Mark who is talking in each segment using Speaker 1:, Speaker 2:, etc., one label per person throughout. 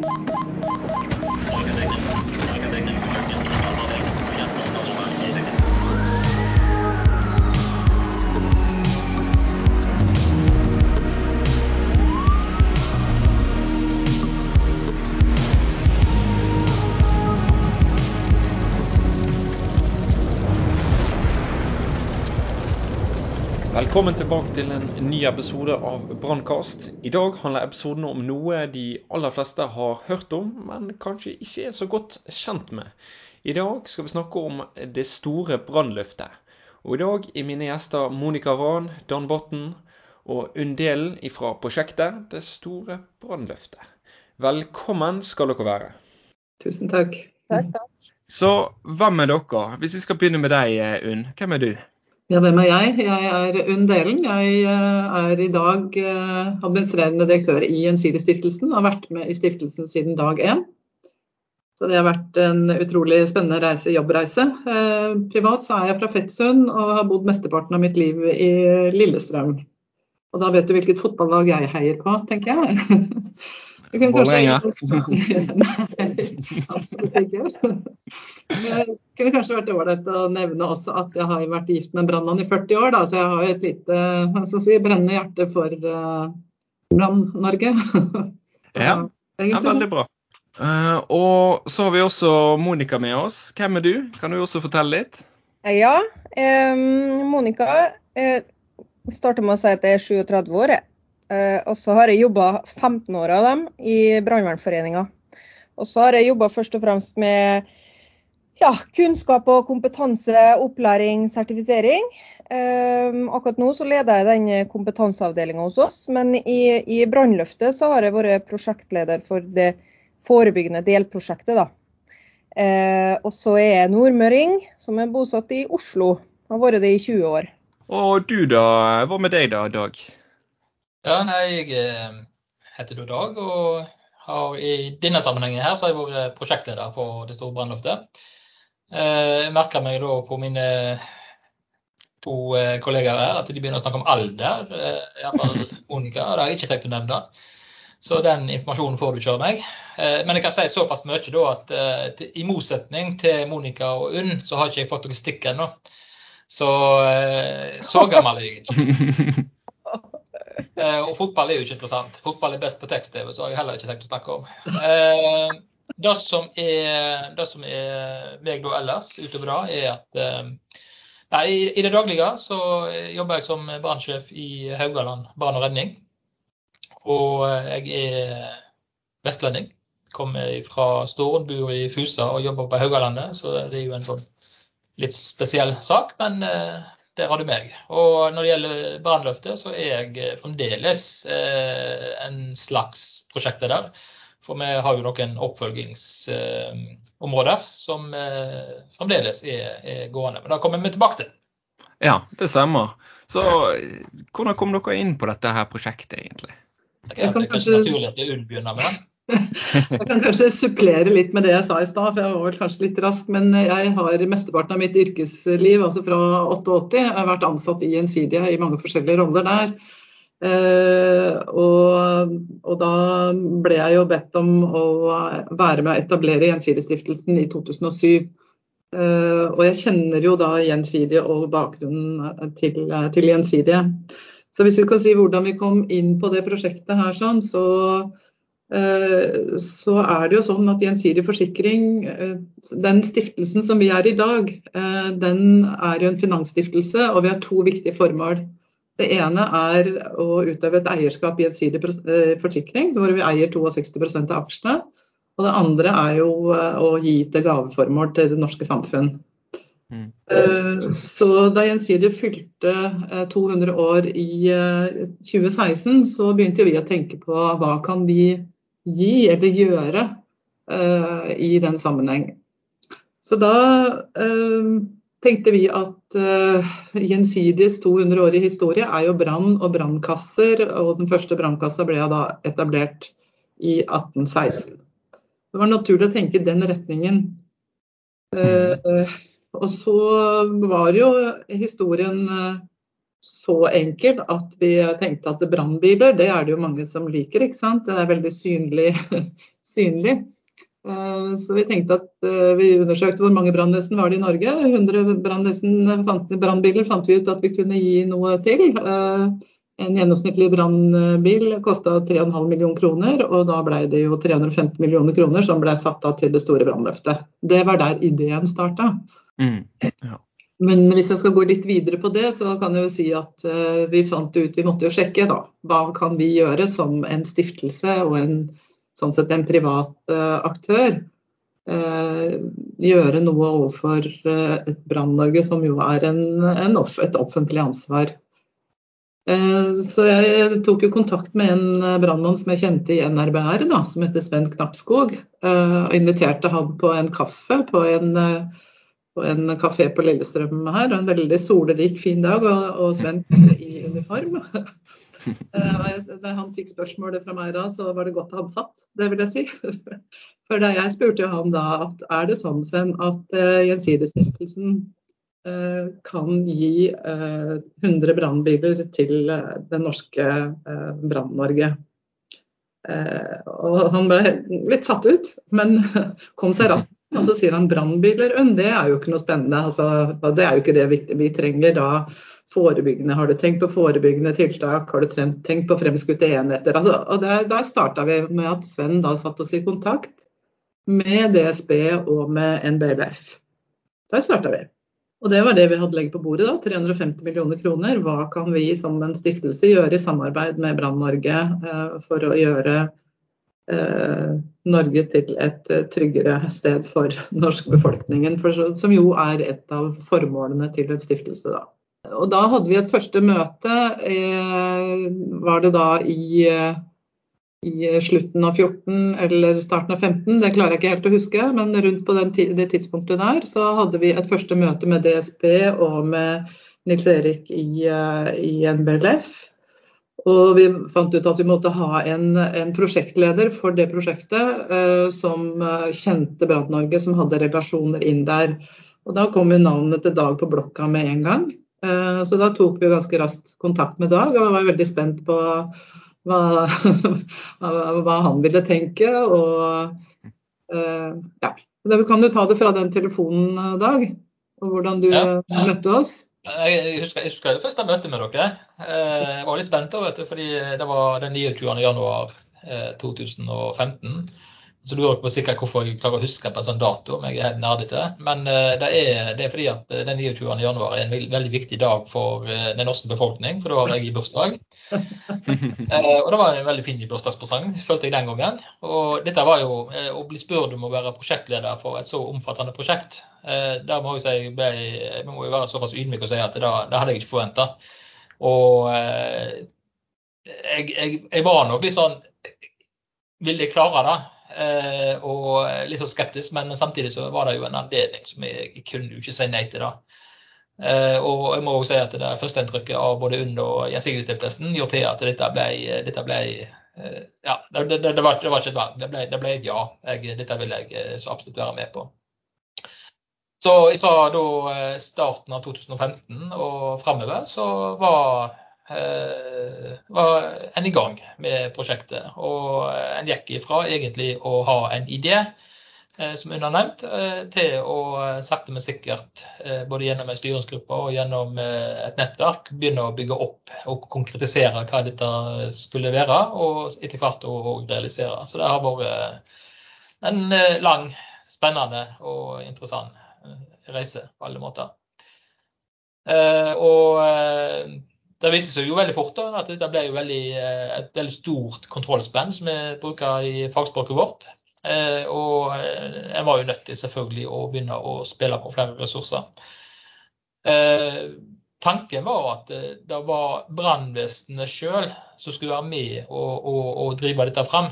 Speaker 1: All connected. Velkommen tilbake til en ny episode av Brannkast. I dag handler episoden om noe de aller fleste har hørt om, men kanskje ikke er så godt kjent med. I dag skal vi snakke om det store brannløftet. Og i dag er mine gjester Monica Ran, Dan Botten og Unn Delen fra prosjektet Det store brannløftet. Velkommen skal dere være.
Speaker 2: Tusen takk.
Speaker 3: Takk, takk.
Speaker 1: Så hvem er dere? Hvis vi skal begynne med deg, Unn. Hvem er du?
Speaker 2: Ja, hvem er jeg? Jeg er Unn Delen. Jeg eh, er i dag eh, administrerende direktør i Gjensidigestiftelsen. har vært med i stiftelsen siden dag én. Så det har vært en utrolig spennende reise, jobbreise. Eh, privat så er jeg fra Fettsund og har bodd mesteparten av mitt liv i Lillestrøm. Og da vet du hvilket fotballag jeg heier på, tenker jeg.
Speaker 1: Vålerenga?
Speaker 2: Nei, absolutt ikke. Det kunne kanskje vært ålreit å nevne også at jeg har vært gift med en brannmann i 40 år, da, så jeg har et lite si, brennende hjerte for uh, Brann-Norge.
Speaker 1: ja, det er veldig bra. Uh, og så har vi også Monica med oss. Hvem er du? Kan du også fortelle litt?
Speaker 3: Ja, um, Monica uh, starter med å si at jeg er 37 år. Jeg. Eh, og så har jeg jobba 15 år av dem i Brannvernforeninga. Og så har jeg jobba først og fremst med ja, kunnskap og kompetanse, opplæring, sertifisering. Um, akkurat nå så leder jeg den kompetanseavdelinga hos oss, men i, i Brannløftet så har jeg vært prosjektleder for det forebyggende delprosjektet. da. Uh, og så er jeg nordmøring, som er bosatt i Oslo. Har vært det i 20 år.
Speaker 1: Og du da, hva med deg da, Dag?
Speaker 4: Ja, nei, Jeg eh, heter da Dag, og har i denne sammenhengen her så har jeg vært prosjektleder på det store brannloftet. Eh, jeg merker meg da på mine to eh, kollegaer her at de begynner å snakke om alder. Iallfall Monica, og det har jeg ikke tenkt å nevne. Så den informasjonen får du ikke av meg. Men jeg kan si såpass mye da at i motsetning til Monica og Unn, så har ikke jeg fått noe stikk ennå. Så så gammel er jeg ikke. Eh, og fotball er jo ikke interessant. Fotball er best på tekst-TV, så har jeg heller ikke tenkt å snakke om. Eh, det, som er, det som er meg da ellers utover det, er at eh, nei, i det daglige så jobber jeg som brannsjef i Haugaland brann og redning. Og jeg er vestlending. Kommer fra Stord, bor i Fusa og jobber på Haugalandet, så det er jo en sånn litt spesiell sak. Men der har du meg. Og når det gjelder Brannløftet, så er jeg eh, fremdeles eh, en slags prosjektleder. For vi har jo noen oppfølgingsområder eh, som eh, fremdeles er, er, gående. Men da kommer vi tilbake til.
Speaker 1: Ja, det stemmer. Så hvordan kom dere inn på dette her prosjektet, egentlig?
Speaker 4: Det er kanskje naturlig at Unn begynner med det.
Speaker 2: Jeg kan kanskje supplere litt med det jeg sa i stad, for jeg var vel kanskje litt rask. Men jeg har mesteparten av mitt yrkesliv, altså fra 88, jeg har vært ansatt i Gjensidige i mange forskjellige roller der. Eh, og, og, da ble jeg jo bedt om å være med å etablere Gjensidigestiftelsen i 2007. Eh, og jeg kjenner jo da Gjensidige og bakgrunnen til, til Gjensidige. Så hvis vi skal si hvordan vi kom inn på det prosjektet her, sånn, så så er det jo sånn at Gjensidig forsikring, eh, den stiftelsen som vi er i dag, eh, den er jo en finansstiftelse, og vi har to viktige formål. Det ene er å utøve et eierskap i Gjensidig forsikring, hvor vi eier 62% av aksjene. Og det andre er jo å gi til gaveformål til det norske samfunn. Mm. Så da Gjensidig fylte 200 år i 2016, så begynte vi å tenke på hva kan vi gi eller gjøre uh, i den sammenheng. Så da uh, tenkte vi at uh, Gjensidiges 200-årige historie er jo brann og brannkasser, og den første brannkassa ble da etablert i 1816. Det var naturlig å tenke i den retningen. Uh, og så var jo historien så enkel at vi tenkte at brannbiler, det er det jo mange som liker, ikke sant. Det er veldig synlig. synlig. Eh, så vi tenkte at eh, vi undersøkte hvor mange brannvesen var det i Norge. 100 brannbiler fant vi ut at vi kunne gi noe til. En gjennomsnittlig brannbil kosta 3,5 millioner kroner, og da ble det jo 350 millioner kroner som ble satt av til det store brannløftet. Det var der ideen starta. Mm, ja. Men hvis jeg skal gå litt videre på det, så kan jeg jo si at uh, vi fant ut Vi måtte jo sjekke, da. Hva kan vi gjøre som en stiftelse og en, sånn sett en privat uh, aktør? Uh, gjøre noe overfor et Brann-Norge som jo er en, en off, et offentlig ansvar. Så jeg tok jo kontakt med en brannmann som jeg kjente i NRBR, da, som heter Sven Knappskog. Og inviterte han på en kaffe på en på en kafé på Lillestrøm her. En veldig solerik, fin dag, og, og Sven i uniform. Eh, da han fikk spørsmålet fra meg da, så var det godt han satt, det vil jeg si. For da jeg spurte han da at er det sånn, Sven, at uh, Gjensidigestiftelsen uh, kan gi uh, 100 brannbiler til uh, det norske uh, Brann-Norge? og han ble litt satt ut, men kom seg raskt og så sier han brannbiler, det er jo ikke noe spennende. Altså, det er jo ikke det vi, Vi trenger da forebyggende. Har du tenkt på forebyggende tiltak? Har du tenkt på fremskutte enheter? Altså, og der, der starta vi med at Sven da satte oss i kontakt med DSB og med NBLF. Der starta vi. Og det var det vi hadde legget på bordet da. 350 millioner kroner. Hva kan vi som en stiftelse gjøre i samarbeid med Brann Norge eh, for å gjøre Norge til et eh, tryggere sted for norsk befolkningen, som jo er et av formålene til en stiftelse. Da. Og da hadde vi et første møte, eh, var det da i, i, slutten av 14 eller starten av 15, det klarer jeg ikke helt å huske, men rundt på den, det tidspunktet der så hadde vi et første møte med DSB og med Nils Erik i, i NBLF. Og vi fant ut at vi måtte ha en, en prosjektleder for det prosjektet eh, som eh, kjente Brann-Norge, som hadde relasjoner inn der. Og Da kom jo navnet til Dag på blokka med en gang. Eh, så da tok vi ganske raskt kontakt med Dag og var veldig spent på hva, hva han ville tenke. Og eh, ja. Da kan du ta det fra den telefonen, Dag, og hvordan du ja, ja. møtte oss.
Speaker 4: Jeg husker, jeg husker det første møtet med dere. Eh, jeg var litt spent, vet du, fordi det var den 29. januar 2015. Eh, så lurer jeg på sikkert hvorfor jeg klarer å huske på en sånn dato, om jeg er helt nerdete. Men uh, det, er, det, er, fordi at den 29. januar er en veldig, viktig dag for uh, den norske befolkning, for da har jeg i bursdag. uh, og det var en veldig fin bursdagspresang, følte jeg den gangen. Og dette var jo å bli spurt om å være prosjektleder for et så omfattende prosjekt. der må jeg, si, ble, jeg må jo være såpass ydmyk og si at det, det hadde jeg ikke forventa. Og jeg, jeg, jeg var nok litt sånn Vil jeg klare det? Eh, og litt så skeptisk, men samtidig så var det jo en anledning som jeg, jeg kunne jo ikke si nei til. da. Eh, og jeg må også si at det førsteinntrykket av både UNN og Gjensidigestiftelsen gjorde til at dette ble, dette ble eh, ja, det, det, det, var, det, var, ikke et valg. Det ble, det ble et ja. Jeg, dette vil jeg så absolutt være med på. Så fra starten av 2015 og framover så var Eh, var en i gang med prosjektet. Og en gikk ifra egentlig å ha en idé, eh, som hun har nevnt, eh, til å sakte, men sikkert, både gjennom en styringsgruppe og gjennom et nettverk, begynne å bygge opp og konkretisere hva dette skulle være, og etter hvert å realisere. Så det har vært en lang, spennende og interessant reise på alle måter. Og det viste seg jo veldig fort da, at dette ble jo veldig, eh, et veldig stort kontrollspenn, som vi bruker i fagspråket vårt. Eh, og en eh, var jo nødt til selvfølgelig å begynne å spille på flere ressurser. Tanken var at det var brannvesenet sjøl som skulle være med og, og, og drive dette fram.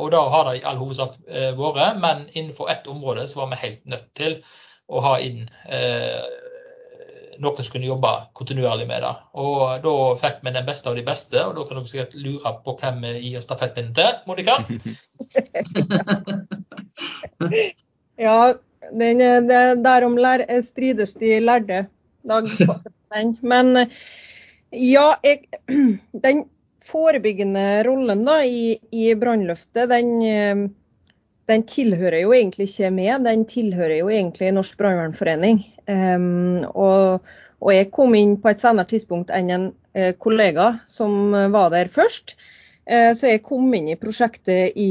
Speaker 4: Og da har det i all hovedsak vært, men innenfor ett område så var vi helt nødt til å ha inn noen som kunne jobbe kontinuerlig med det. Og Da fikk vi den beste av de beste, og da kan dere sikkert lure på hvem vi gir stafettpinnen til. Monica?
Speaker 3: ja, den, det, derom lær, strides de lærde. Dag, Men Ja, jeg, den forebyggende rollen da, i, i brannløftet, den, eh, den, tilhører jo egentlig ikke meg, den tilhører jo egentlig Norsk brannvernforening. Um, og, og, jeg kom inn på et senere tidspunkt enn en eh, kollega som var der først. Eh, så jeg kom inn i prosjektet i,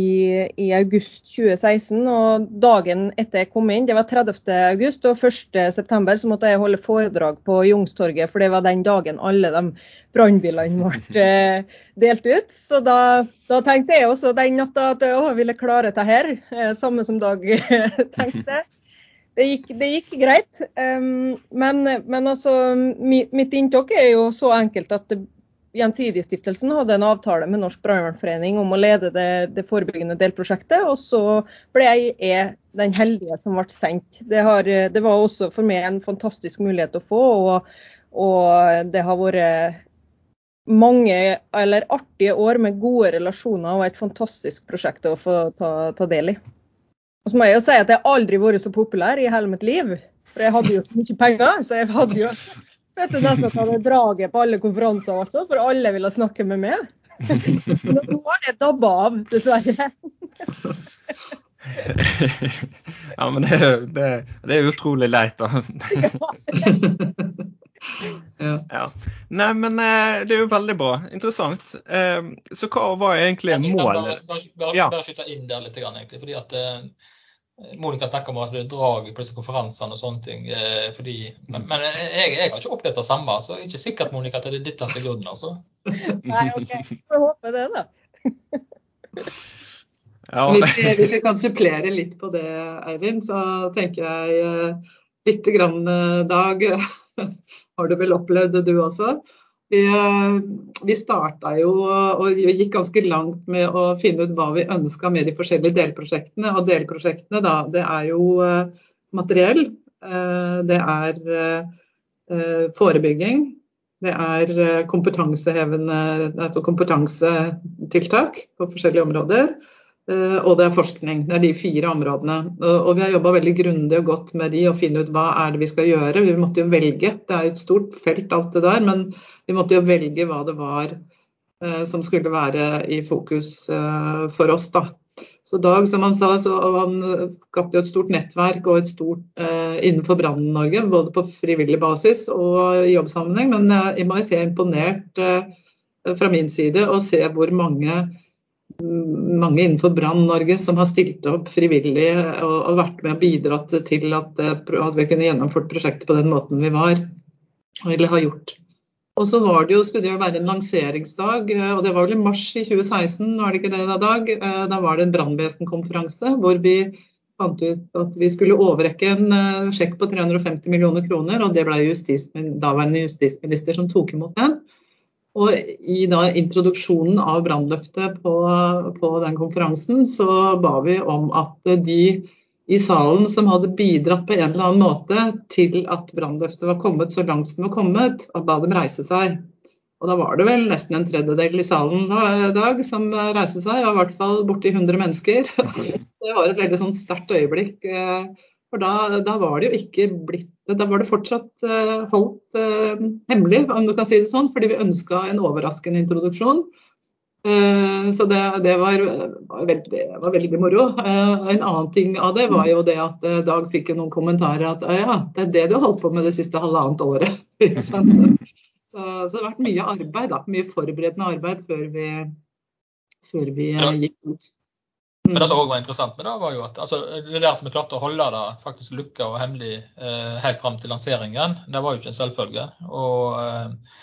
Speaker 3: i, august 2016, og dagen etter jeg kom inn, det var 30. august, og 1. september så måtte jeg holde foredrag på Youngstorget, for det var den dagen alle de brannbilene ble eh, delt ut. Så da, da, tenkte jeg også den natta at jeg ville klare dette her, eh, samme som Dag tenkte. Det gikk, det gikk, greit. Men, men, altså, mitt inntok er jo så enkelt at det, Gjensidigestiftelsen hadde en avtale med Norsk brannvernforening om å lede det, det, forebyggende delprosjektet, og så ble jeg den heldige som ble sendt. Det, har, det, var også for meg en fantastisk mulighet å få, og, og det har vært mange eller artige år med gode relasjoner og et fantastisk prosjekt å få ta, ta del i. Og så må jeg jo si at jeg aldri har vært så populær i hele mitt liv. For jeg hadde jo så mye penger, så jeg hadde jo vet du nesten at jeg hadde draget på alle konferanser, altså, for alle ville snakke med meg. Nå har det dabba av, dessverre.
Speaker 1: ja, men det, det, det er utrolig leit, da. ja. ja. Nei, men eh, det er jo veldig bra. Interessant. Eh, så hva var egentlig målet?
Speaker 4: Bare, bare, bare, bare skyte inn der litt, egentlig. fordi at eh, Monica snakker om at det er drag på disse konferansene og sånne ting. Eh, fordi, men, men jeg, jeg, har ikke opplevd det samme, så det er ikke sikkert Monica, at det er ditt som grunnen. Altså.
Speaker 3: Nei, OK. Får håpe det, da.
Speaker 2: ja. hvis, vi, hvis, kan supplere litt på det, Eivind, så tenker jeg uh, lite grann, uh, Dag, har du vel opplevd det du også? Vi, eh, vi starta jo og gikk ganske langt med å finne ut hva vi ønska med de forskjellige delprosjektene. Og delprosjektene da, det er jo eh, materiell, eh, det er forebygging, det er kompetansehevende, altså kompetansetiltak på forskjellige områder. Eh, og det er forskning. Det er de fire områdene. Og vi har jobba veldig grundig og godt med de og finne ut hva er det vi skal gjøre. Vi måtte jo velge. Det er jo et stort felt alt det der, men vi måtte jo velge hva det var eh, som skulle være i fokus eh, for oss. da. Så Dag, som han sa, så han skapte jo et stort nettverk og et stort eh, innenfor Brann-Norge, både på frivillig basis og i jobbsammenheng. Men jeg må si jeg er imponert eh, fra min side å se hvor mange mange innenfor Brann-Norge som har stilt opp frivillig og, og, vært med og bidratt til at, eh, at, vi kunne gjennomført prosjektet på den måten vi var, eller har gjort. Og så var det jo, skulle det jo være en lanseringsdag, eh, og det var vel i mars i 2016, var det ikke det da, Dag? Eh, da var det en brannvesenkonferanse hvor vi fant ut at vi skulle overrekke en sjekk på 350 millioner kroner, og det ble justis, daværende justisminister som tok imot den. Og i da introduksjonen av brannløftet på, på, den konferansen, så ba vi om at de i salen som hadde bidratt på en eller annen måte til at brannløftet var kommet så langt som det var kommet, at ba dem reise seg. Og da var det vel nesten en tredjedel i salen i dag som reiste seg, og i hvert fall borti 100 mennesker. Det var et veldig sånn sterkt øyeblikk. Eh, for da, da, var det jo ikke blitt Da var det fortsatt uh, holdt uh, hemmelig, om du kan si det sånn, fordi vi ønska en overraskende introduksjon. Uh, så det, det var, var, veldig, var, veldig, moro. en annen ting av det var jo det at Dag fikk jo noen kommentarer at ja, det er det du har holdt på med det siste halvannet året. så, så, det har vært mye arbeid, da, mye forberedende arbeid før vi, før vi gikk ut.
Speaker 4: Men det som òg var interessant med det, var jo at altså, det at vi klarte å holde det faktisk lukka og hemmelig eh, helt fram til lanseringen, det var jo ikke en selvfølge. Og, eh,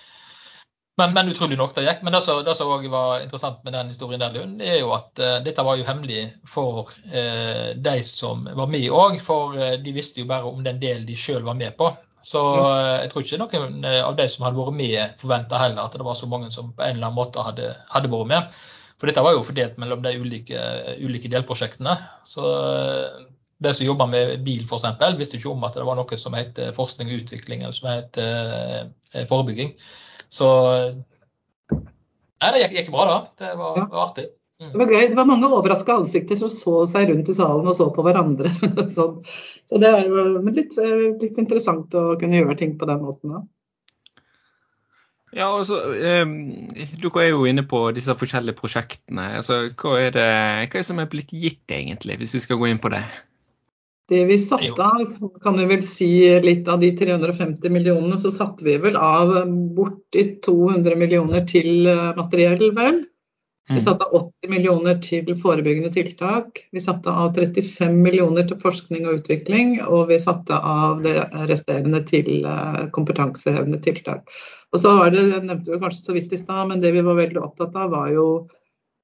Speaker 4: men, men, utrolig nok det gikk. Men det som òg var interessant med den historien der, Lund, er jo at eh, dette var jo hemmelig for eh, de som var med òg. For eh, de visste jo bare om den delen de sjøl var med på. Så eh, jeg tror ikke noen av de som hadde vært med, forventa heller at det var så mange som på en eller annen måte hadde, hadde vært med. For dette var jo fordelt mellom de ulike, ulike delprosjektene. Så eh, de som jobba med bil f.eks., visste ikke om at det var noe som het forskning og utvikling, eller som het eh, forebygging. Så Nei, det gikk, gikk bra, da. Det var, var artig.
Speaker 2: Mm. Det var gøy. Det var mange overraska ansikter som så seg rundt i salen og så på hverandre. så, så, det er jo litt, litt, interessant å kunne gjøre ting på den måten. Da.
Speaker 1: Ja, altså, eh, Dere er jo inne på disse forskjellige prosjektene. Altså, hva, er det, hva er det som er blitt gitt, egentlig, hvis vi skal gå inn på det?
Speaker 2: Det vi satte av, kan vi vel si litt av de 350 millionene, så satte vi vel av borti 200 millioner til eh, materiell, vel. Vi
Speaker 1: Mm.
Speaker 2: satte av 80 millioner til forebyggende tiltak. Vi satte av 35 millioner til forskning og utvikling, og vi satte av det resterende til eh, kompetansehevende tiltak. Og så var det, jeg nevnte vi kanskje så vidt i stad, men det vi var veldig opptatt av, var jo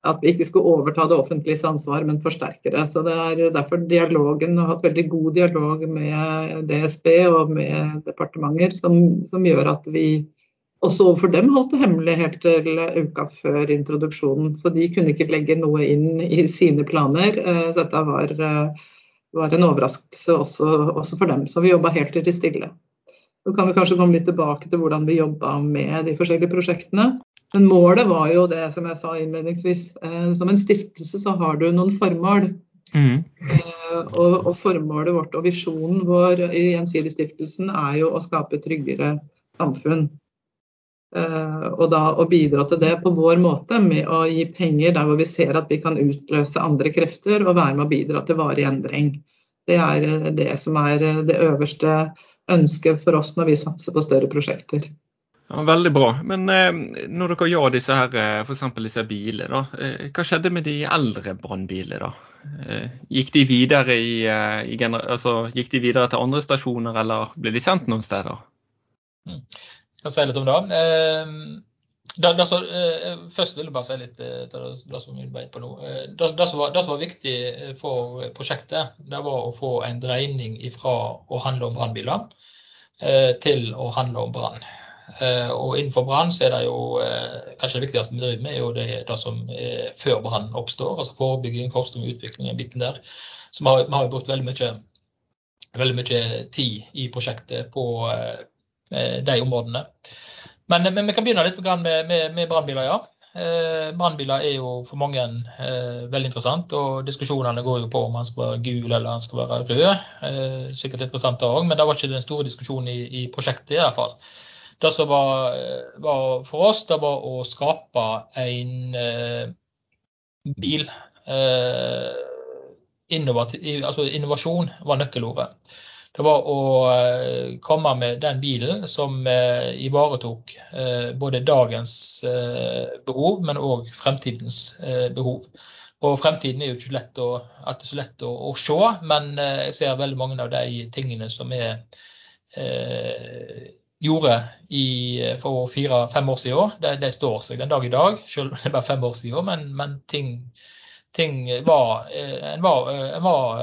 Speaker 2: at vi ikke skulle overta det offentliges ansvar, men forsterke det. Så det er derfor dialogen har hatt veldig god dialog med DSB og med departementer, som, som gjør at vi også overfor dem holdt det hemmelig helt til uka før introduksjonen. Så de kunne ikke legge noe inn i sine planer. Eh, Så dette var, eh, var en overraskelse også, også for dem. Så vi jobba helt til stille. Så kan vi kanskje komme litt tilbake til hvordan vi jobba med de forskjellige prosjektene. Men målet var jo det som jeg sa innledningsvis. Eh, Som en stiftelse så har du noen formål.
Speaker 1: Mm.
Speaker 2: Eh, Og, og formålet vårt og visjonen vår i Gjensidigestiftelsen er jo å skape et tryggere samfunn. Eh, Og da å bidra til det på vår måte med å gi penger der hvor vi ser at vi kan utløse andre krefter og være med å bidra til varig endring. Det er eh, det som er eh, det øverste ønsket for oss når vi satser på større prosjekter.
Speaker 1: Ja, veldig bra. Men eh, når dere gjør disse her, f.eks. for eksempel disse bilene, da, eh, hva skjedde med de eldre brannbilene da? Eh, gikk de videre i, eh, i gener altså, gikk de videre til andre stasjoner, eller ble de sendt noen steder?
Speaker 4: Jeg kan si litt om det. Det, det som, eh, først vil jeg bare si litt eh, til det, som vi var på nå. Eh, det, som var, viktig eh, for prosjektet, det var å få en dreining fra å handle om brannbiler eh, til å handle om brann. Eh, og innenfor brann så er det jo kanskje det viktigste vi driver med, er jo det, det som er før brann oppstår. Altså forebygging, forskning utvikling, den biten der. Så vi har, vi har brukt veldig mye, veldig mye tid i prosjektet på de områdene. Men, men, vi kan begynne litt med, med, med brannbiler, ja. Eh, brannbiler er jo for mange eh, veldig interessant, og diskusjonene går jo på om han skal være gul eller han skal være rød. Eh, sikkert interessant det òg, men det var ikke den store diskusjonen i, i prosjektet i hvert fall. Det som var, var, for oss, det var å skape en eh, bil. Innovativ, altså innovasjon var nøkkelordet. Det var å eh, komme med den bilen som eh, ivaretok eh, både dagens behov, men òg fremtidens behov. Og fremtiden er jo ikke lett å, er så lett å, å se, men jeg ser veldig mange av de tingene som vi gjorde i, for fire-fem år siden, de, de, står seg den dag i dag. Selv om det er bare fem år siden, men, men ting ting var, en var, en var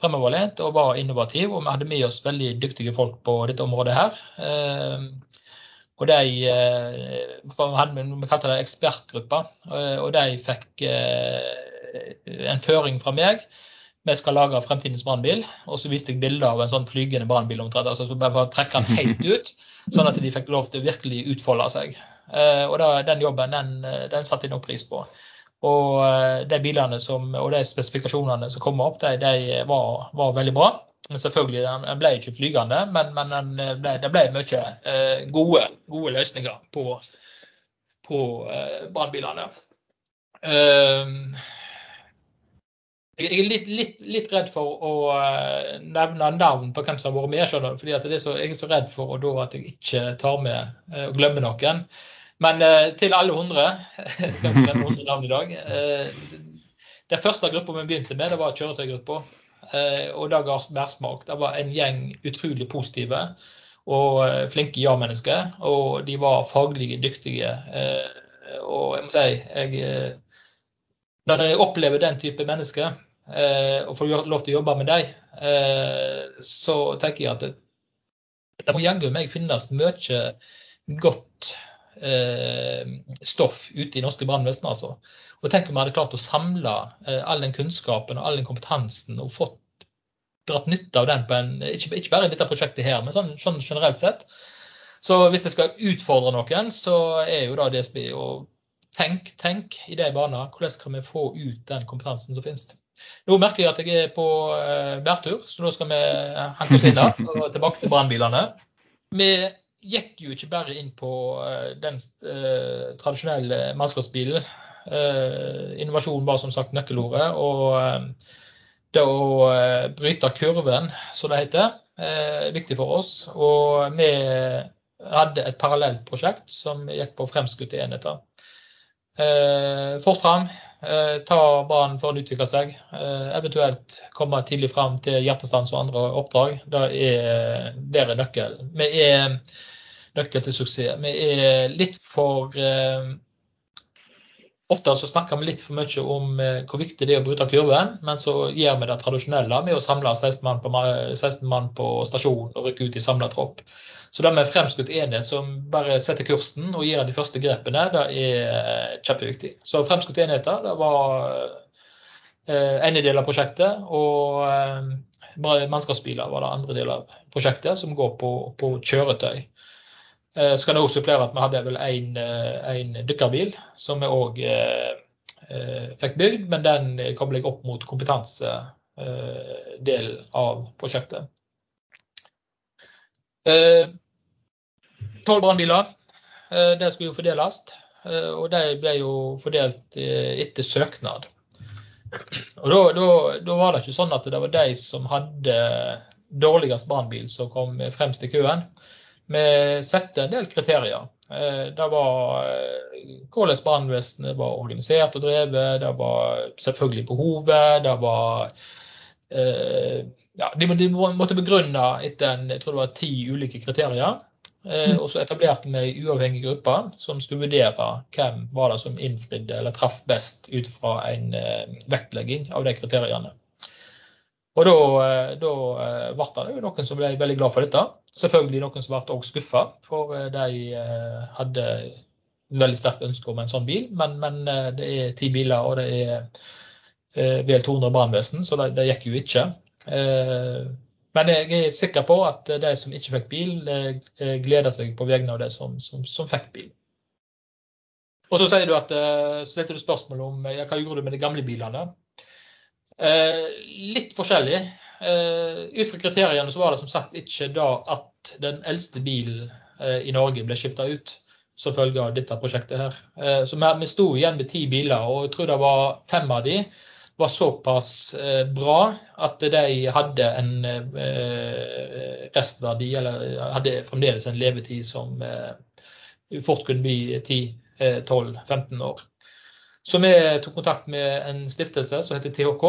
Speaker 4: fremoverlent og var innovativ, og vi hadde med oss veldig dyktige folk på dette området her. Og de, Vi kalte det ekspertgrupper, og de fikk en føring fra meg. Vi skal lage fremtidens brannbil. Og så viste jeg bilder av en sånn flygende brannbil omtrent. altså så bare trekke den helt ut, Sånn at de fikk lov til å virkelig utfolde seg. Og da, den jobben den, den satte jeg nok pris på. Og de bilene som, og de spesifikasjonene som kom opp, de, de var, var, veldig bra. Men selvfølgelig, den ble ikke flygende, men, men ble, det ble mye eh, gode, gode, løsninger på, på eh, brannbilene. Uh, jeg er litt, litt, litt, redd for å nevne navn på hvem som har vært med. Skjønner, fordi at så, jeg er så redd for da, at jeg ikke tar med og glemmer noen. Men eh, til alle hundre hundre navn i dag. Eh, den første gruppa vi begynte med, det var kjøretøygruppa. Eh, og det ga mersmak. Det var en gjeng utrolig positive og flinke ja-mennesker. Og de var faglige dyktige. og jeg må si jeg, Når jeg opplever den type mennesker, og får lov til å jobbe med dem, så tenker jeg at det, det må jaggu meg finnes mye godt stoff ute i norske brannvesen. Altså. Og Tenk om vi hadde klart å samle eh, all den kunnskapen og all den kompetansen og fått dratt nytte av den på en, ikke, ikke bare i dette prosjektet her, men sånn, sånn, generelt sett. Så hvis jeg skal utfordre noen, så er jo da DSB å tenk, tenk i de baner. Hvordan kan vi få ut den kompetansen som finnes? Nå merker jeg at jeg er på uh, bærtur, så nå skal vi hanke oss inn der og tilbake til brannbilene. Vi gikk jo ikke bare inn på den tradisjonelle mannskapsbilen. Innovasjon var som sagt nøkkelordet. og det å bryte kurven, som det heter, er viktig for oss. Og vi hadde et parallelt prosjekt som gikk på fremskutte enheter. Eh, fort fram, eh, ta banen for å utvikle seg. Eh, eventuelt komme tidlig fram til hjertestans og andre oppdrag. Det er, der er nøkkelen. Vi er nøkkel til suksess. Vi er litt for eh, Ofte så snakker vi litt for mye om eh, hvor viktig det er å bryte kurven, men så gjør vi det tradisjonelle med å samle 16 mann på, 16 mann på stasjon og rykke ut i samla tropp. Så det med fremskutt enhet som bare setter kursen og gir de første grepene, det er eh, kjempeviktig. Så fremskutt enheter det var ene del av prosjektet. Og mannskapsbiler var det andre del av prosjektet, som går på, på kjøretøy. Eh, så kan også supplere at vi hadde vel en, eh, en dykkerbil som vi òg eh, fikk bygd, men den kobler jeg opp mot kompetansedelen av prosjektet. Tolv brannbiler. Det skulle jo fordeles. Og de ble jo fordelt etter søknad. Og da, var det ikke sånn at det var de som hadde dårligst brannbil som kom fremst i køen. Vi setter en del kriterier. Eh, det var eh, hvordan brannvesenet var organisert og drevet, det var selvfølgelig behovet, det var eh, ja, de, måtte begrunne etter en, jeg tror det var ti ulike kriterier. Mm. Og så etablerte vi en uavhengig gruppe som skulle vurdere hvem var det som innfridde eller traff best ut fra en vektlegging av de kriteriene. Og da, eh, da eh, ble det jo noen som ble veldig glad for dette. Selvfølgelig noen som ble også skuffa, for eh, de hadde veldig sterkt ønske om en sånn bil. Men, men det er ti biler, og det er vel 200 brannvesen, så det, det, gikk jo ikke. Men jeg er sikker på at de som ikke fikk bil, gleder seg på vegne av de som, som, som fikk bil. Og så sier du at, så stilte du spørsmål om hva gjorde du med de gamle bilene. Eh, litt forskjellig. Eh, ut fra kriteriene så var det som sagt ikke da at den eldste bilen eh, i Norge ble skifta ut som følge av dette prosjektet her. Så vi sto igjen med ti biler, og jeg tror det var fem av de var såpass bra at de hadde en restverdi, eller hadde fremdeles en levetid som fort kunne bli 10-12-15 år. Så vi tok kontakt med en stiftelse som heter THK.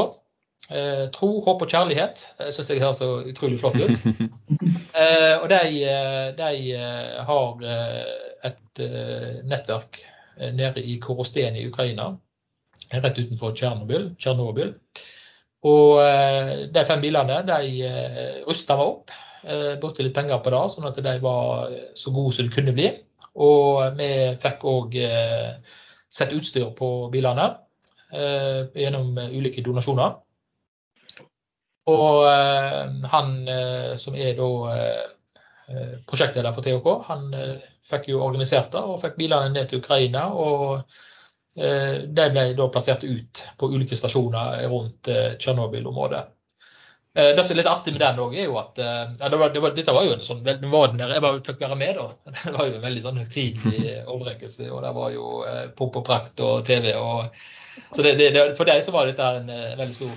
Speaker 4: Eh, tro, håp og kjærlighet. Det syns jeg høres så utrolig flott ut. Eh, og de, eh, de eh, har eh, et eh, nettverk nede i Korosten i Ukraina, rett utenfor Tsjernobyl. Og de fem bilene de rusta meg opp. Brukte litt penger på det, sånn at de var så gode som de kunne bli. Og vi fikk òg sette utstyr på bilene eh, gjennom ulike donasjoner. Og eh, han eh, som er da prosjektleder for THK, han fikk jo organisert det og fikk bilene ned til Ukraina. og de ble da plassert ut på ulike stasjoner rundt Tsjernobyl-området. Eh, det som er litt artig med den òg, er jo at eh, ja, det var, det var, Dette var jo en sånn Jeg bare fikk være med, da. Det var jo en veldig sånn høytidelig overrekkelse. Og det var jo eh, pomp og prakt og TV. og så det, det, For deg så var dette en veldig stor,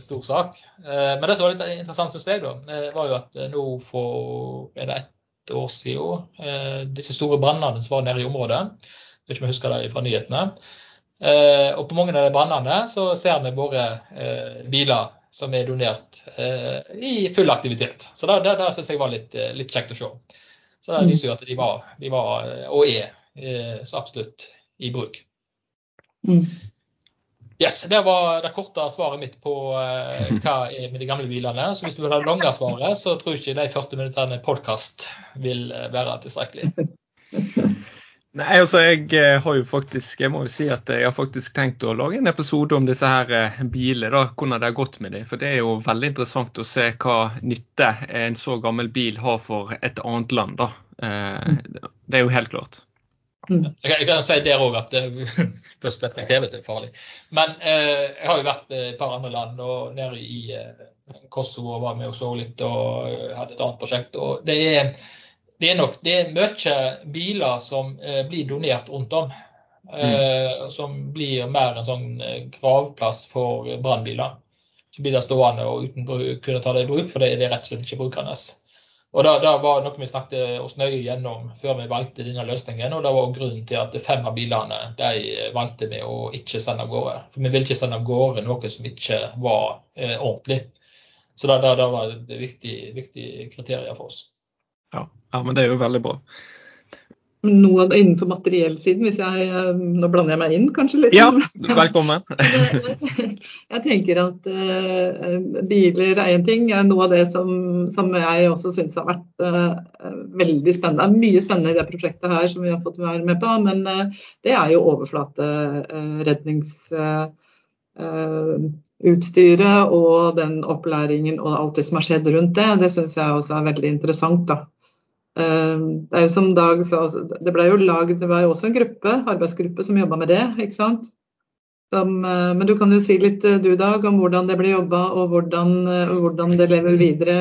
Speaker 4: stor sak. Men det som var litt interessant, syns jeg, da, var jo at nå for er det ett år siden disse store brannene som var nede i området, jeg vet ikke om jeg husker det fra nyhetene. Og på mange av de brannene så ser vi våre biler som er donert eh, i full aktivitet. Så det, det, det syns jeg var litt, eh, litt, kjekt å se. Så det viser jo at de var, de var eh, og er eh, så absolutt i bruk. Mm. Yes, Det var det korte svaret mitt på eh, hva er med de gamle bilene. Så hvis du vil ha det lange svaret, så tror jeg ikke de 40 minuttene podkast vil eh, være tilstrekkelig.
Speaker 1: Nei, altså jeg eh, har jo faktisk Jeg må jo si at jeg har faktisk tenkt å lage en episode om disse her eh, bilene. da, Hvordan det har gått med dem. For det er jo veldig interessant å se hva nytte en så gammel bil har for et annet land. da. Eh, det er jo helt klart.
Speaker 4: Mm. Jeg kan si der òg at det er farlig. Men eh, jeg har jo vært i et par andre land, og nede i eh, Kosovo var med og så litt og hadde et annet prosjekt. og det er det er nok det er mye biler som blir donert rundt om. Mm. Som blir mer en sånn gravplass for brannbiler. Så blir det stående og uten å kunne ta det i bruk, for det er rett og slett ikke brukende. Og det, det, var noe vi snakket oss nøye gjennom før vi valgte denne løsningen. og Det var grunnen til at fem av bilene de valgte vi å ikke sende av gårde. For vi ville ikke sende av gårde noe som ikke var eh, ordentlig. Så det, det, det var et viktig, viktig kriterium for oss.
Speaker 1: Ja, ja, men det er jo veldig bra
Speaker 2: noe innenfor materiellsiden, hvis jeg eh, Nå blander jeg meg inn kanskje litt?
Speaker 1: Ja, velkommen.
Speaker 2: jeg tenker at uh, biler er én ting. Noe av det som, som jeg også syns har vært uh, veldig spennende. Det er mye spennende i det prosjektet her som vi har fått være med på, men uh, det er jo overflateredningsutstyret og den opplæringen og alt det som har skjedd rundt det. Det syns jeg også er veldig interessant. da. Eh, det er jo som Dag sa, altså, det ble jo laget, det var jo også en gruppe, arbeidsgruppe som jobba med det. ikke sant? Eh, men du kan jo si litt eh, du Dag, om hvordan det ble jobba og hvordan, hvordan, det lever videre,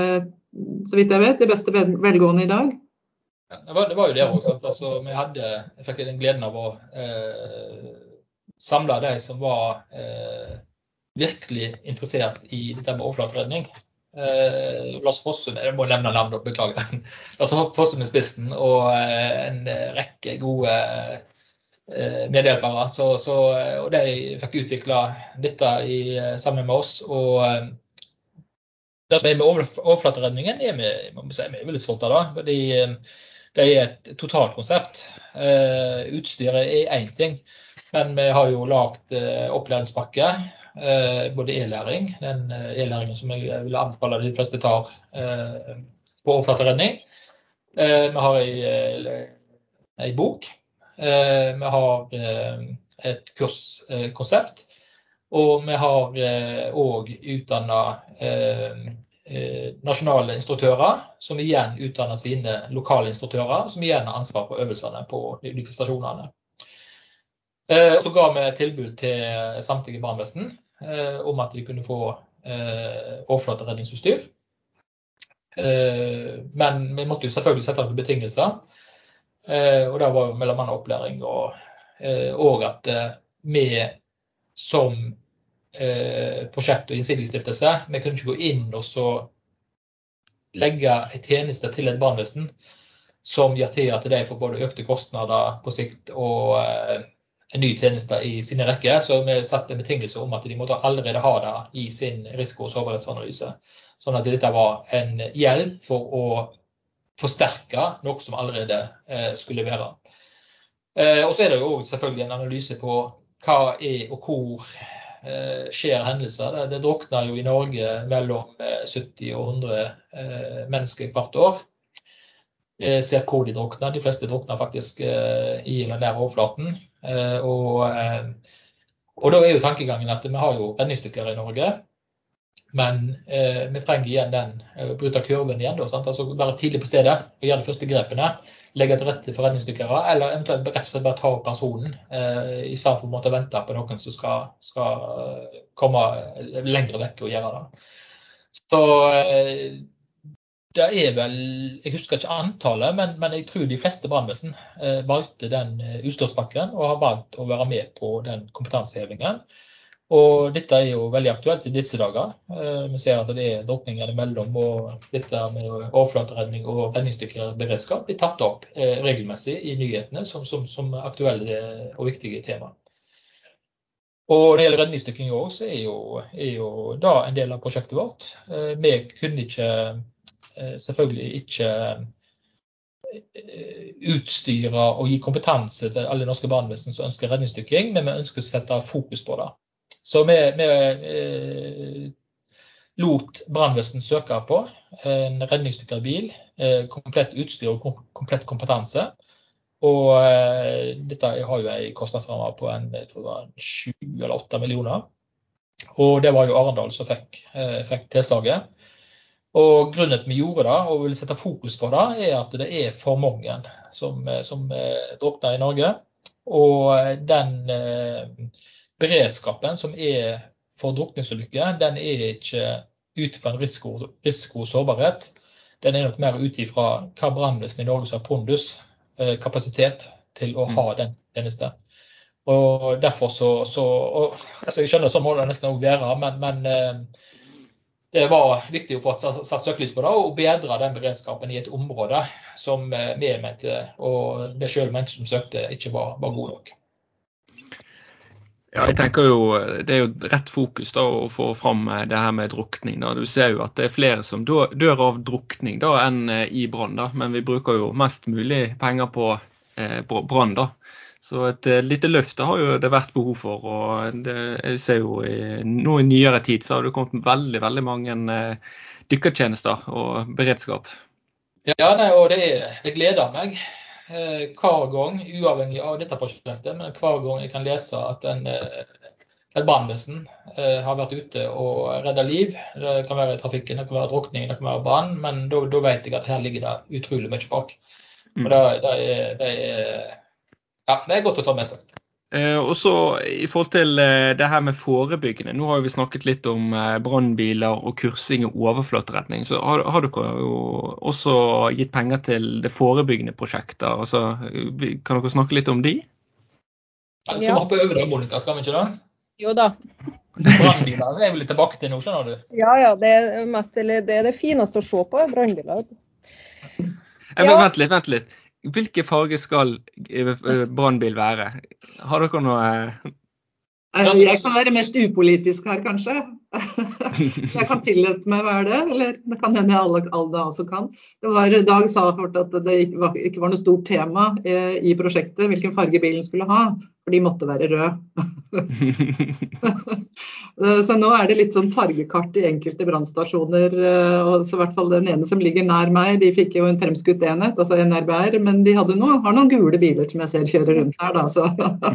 Speaker 2: så vidt jeg vet, i beste velgående i dag.
Speaker 4: Ja, det, var, det, var, jo det òg. Altså, jeg fikk den gleden av å eh, samle de som var eh, virkelig interessert i dette med overflateredning. Eh, Lars Fossum, jeg må nevne navnet, beklager. Lars Fossum i spissen og eh, en rekke gode eh, medhjelpere. Så, så, og de fikk utvikla dette i, sammen med oss. og det som er med overflateredningen, er vi, si, vi er veldig stolte av. det. fordi det er et totalkonsept. Utstyret er én ting, men vi har jo lagd opplæringspakke Eh, både e-læring, den eh, e-læringen som jeg vil anbefale de fleste tar eh, på overflateredning. Vi har ei, bok. Vi har et kurskonsept. Og vi har òg utdanna nasjonale instruktører, som igjen utdanner sine lokale instruktører, som igjen har ansvar for øvelsene på de ulike stasjonene. Så ga vi tilbud til samtlige brannvesen Eh, om at de kunne få eh, overflateredningsutstyr. Eh, men vi måtte jo selvfølgelig sette noen betingelser. og det var jo mellom annet opplæring og, og at vi som prosjekt- og innsigelsesstiftelse, vi kunne ikke gå inn og så legge en tjeneste til et brannvesen som gjør til at de får både økte kostnader på sikt og en ny tjeneste i sine rekker. Så vi satte en betingelse om at de måtte allerede ha det i sin risiko- og sårbarhetsanalyse. Sånn at dette var en hjelp for å forsterke noe som allerede eh, skulle være. Eh, og så er det jo selvfølgelig en analyse på hva er og hvor eh, skjer hendelser. Det, det drukner jo i Norge mellom 70 og 100 mennesker hvert år. Ser hvor de drukner. De fleste drukner faktisk i eller nær overflaten. Eh, og, eh, og, da er jo tankegangen at vi har jo redningsdykkere i Norge. Men eh, vi trenger igjen den, å bryte kurven igjen. Da, altså Være tidlig på stedet og gjøre de første grepene. Legge til rette for redningsdykkere, eller eventuelt rett og slett bare ta opp personen. Eh, I stedet for å vente på noen som skal, skal komme lenger vekk og gjøre det. Så det er vel Jeg husker ikke antallet, men, men jeg tror de fleste brannvesen eh, valgte den eh, utstyrspakken og har valgt å være med på den kompetansehevingen. Og dette er jo veldig aktuelt i disse dager. Eh, vi ser at det er drukninger imellom, og dette med overflateredning og redningsdykkerberedskap blir tatt opp eh, regelmessig i nyhetene som, som, som aktuelle og viktige tema. Og når det gjelder redningsdykking òg, så er jo, er jo da en del av prosjektet vårt. Eh, vi kunne ikke selvfølgelig ikke eh, utstyre og gi kompetanse til alle norske brannvesen som ønsker redningsdykking, men vi ønsker å sette fokus på det. Så vi, vi eh, lot brannvesen søke på en redningsdykkerbil, eh, komplett utstyr og komplett kompetanse. Og eh, dette har jo en kostnadsramme på en, jeg tror 7 eller 8 millioner. Og det var jo Arendal som fikk, eh, fikk tilslaget. Og Grunnen til vi gjorde det og vil sette fokus på det, er at det er for mange som, som eh, drukner i Norge. Og den eh, beredskapen som er for drukningsulykker, den er ikke ut fra en risiko, risiko og sårbarhet. den er nok mer ut ifra hva brannvesenet i Norge som har pondus, eh, kapasitet, til å ha den tjenesten. Og derfor så, så og, altså Jeg skjønner sånn må det nesten også være, men, men eh, det var viktig å få satt søkelys på det og bedre den beredskapen i et område som eh, vi mente, og det sjøl mente som søkte, ikke var, var god nok.
Speaker 1: Ja, jeg tenker jo Det er jo rett fokus da å få fram eh, det her med drukning. da. Du ser jo at det er flere som dør av drukning da enn eh, i brann. da, Men vi bruker jo mest mulig penger på eh, brann. da. Så et uh, lite løft har jo det vært behov for. og det, jeg ser jo i, Nå i nyere tid så har det kommet veldig veldig mange uh, dykkertjenester og beredskap.
Speaker 4: Ja, nei, og det, det gleder meg uh, hver gang, uavhengig av dette prosjektet, men hver gang jeg kan lese at en, brannvesen har vært ute og redda liv. Det kan være trafikken, det kan være drukning, det kan være brann, men da vet jeg at her ligger det utrolig mye bak. Og det, det, er, det er ja, det er godt å ta med seg.
Speaker 1: Eh, og så I forhold til eh, det her med forebyggende. Nå har vi snakket litt om eh, brannbiler og kursing og overflateredning. Så har, har, dere jo også gitt penger til det forebyggende prosjektet. Altså, kan dere snakke litt om de?
Speaker 4: Ja, vi må hoppe over det, Monica, skal vi ikke det?
Speaker 3: Jo da.
Speaker 4: Brannbiler er vel tilbake til nå, skjønner du.
Speaker 3: Ja, ja. Det er, mest, det, er det fineste å se på, brannbiler.
Speaker 1: Ja. Vent litt, vent litt. Hvilke farger skal eh, brannbil være? Har dere noe
Speaker 2: eh, Jeg kan være mest upolitisk her, kanskje. Jeg kan tillate meg å være det, eller det kan hende alle, alle også kan. Det var, Dag sa fort at det ikke var, ikke var noe stort tema eh, i prosjektet hvilken farge bilen skulle ha, for de måtte være røde. så nå er det litt sånn fargekart i enkelte brannstasjoner. Eh, så i hvert fall Den ene som ligger nær meg, de fikk jo en fremskutt enhet, altså NRBR, men de hadde noe, har noen gule biler som jeg ser kjøre rundt her. Da,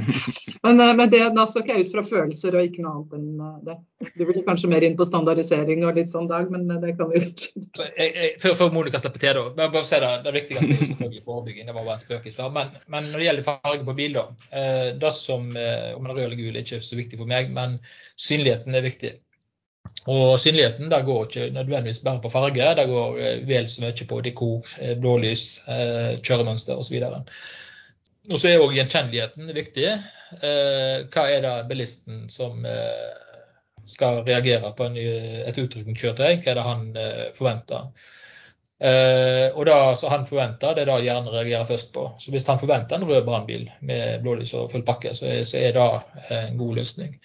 Speaker 2: men, eh, men det, da så ikke jeg ut fra følelser og ikke noe annet enn eh, det. Du vil kanskje mer inn på standardisering og litt sånn, Dag, men det kan vi jo ikke.
Speaker 4: Før Monica slipper til, da. Bare se det, det viktigste er selvfølgelig forebygging. Det var bare en spøk i stad. Men, men, når det gjelder farge på bil, da. Det som om en rød eller gul er ikke så viktig for meg, men synligheten er viktig. Og synligheten der går ikke nødvendigvis bare på farge, det går eh, vel så mye på dekor, eh, blålys, eh, kjøremønster osv. Og så er òg gjenkjenneligheten viktig. Hva er det bilisten som skal reagere på et utrykningskjøretøy? Hva er det han forventer? Uh, og det han forventer, det er det hjernen reagerer først på. Så hvis han forventer en rød brannbil med blålys og full pakke, så er, så er det en god løsning.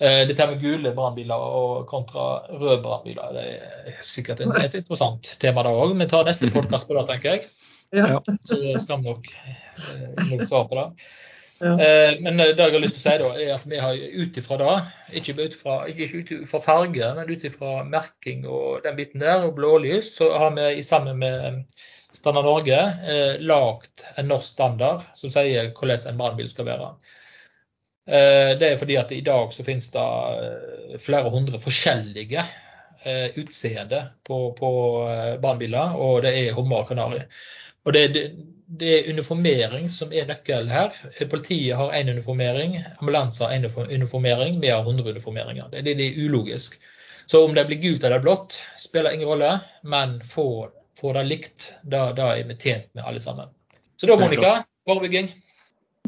Speaker 4: Uh, dette med gule brannbiler og kontra røde brannbiler, det er sikkert et, et interessant tema da òg. Vi tar neste podkast på det, tenker jeg. Ja. Så skal vi nok, nok svare på det. Eh, men det jeg har lyst til å si da, er at vi har ut ifra det, ikke ut fra, ikke ut fra farge, men ut ifra merking og den biten der, og blålys, så har vi sammen med Standard Norge eh, lagd en norsk standard som sier hvordan en brannbil skal være. Eh, det er fordi at i dag så finnes det eh, flere hundre forskjellige eh, utseende på, på eh, brannbiler, og det er hummer og kanari. Og det, det, det, er uniformering som er nøkkelen her. Politiet har én uniformering, ambulanser har én uniformering, vi har 100 uniformeringer. Det, det, er ulogisk. Så om det blir gult eller blått, spiller ingen rolle, men får, får det likt, da, da, er vi tjent med alle sammen. Så da, Monica, forebygging.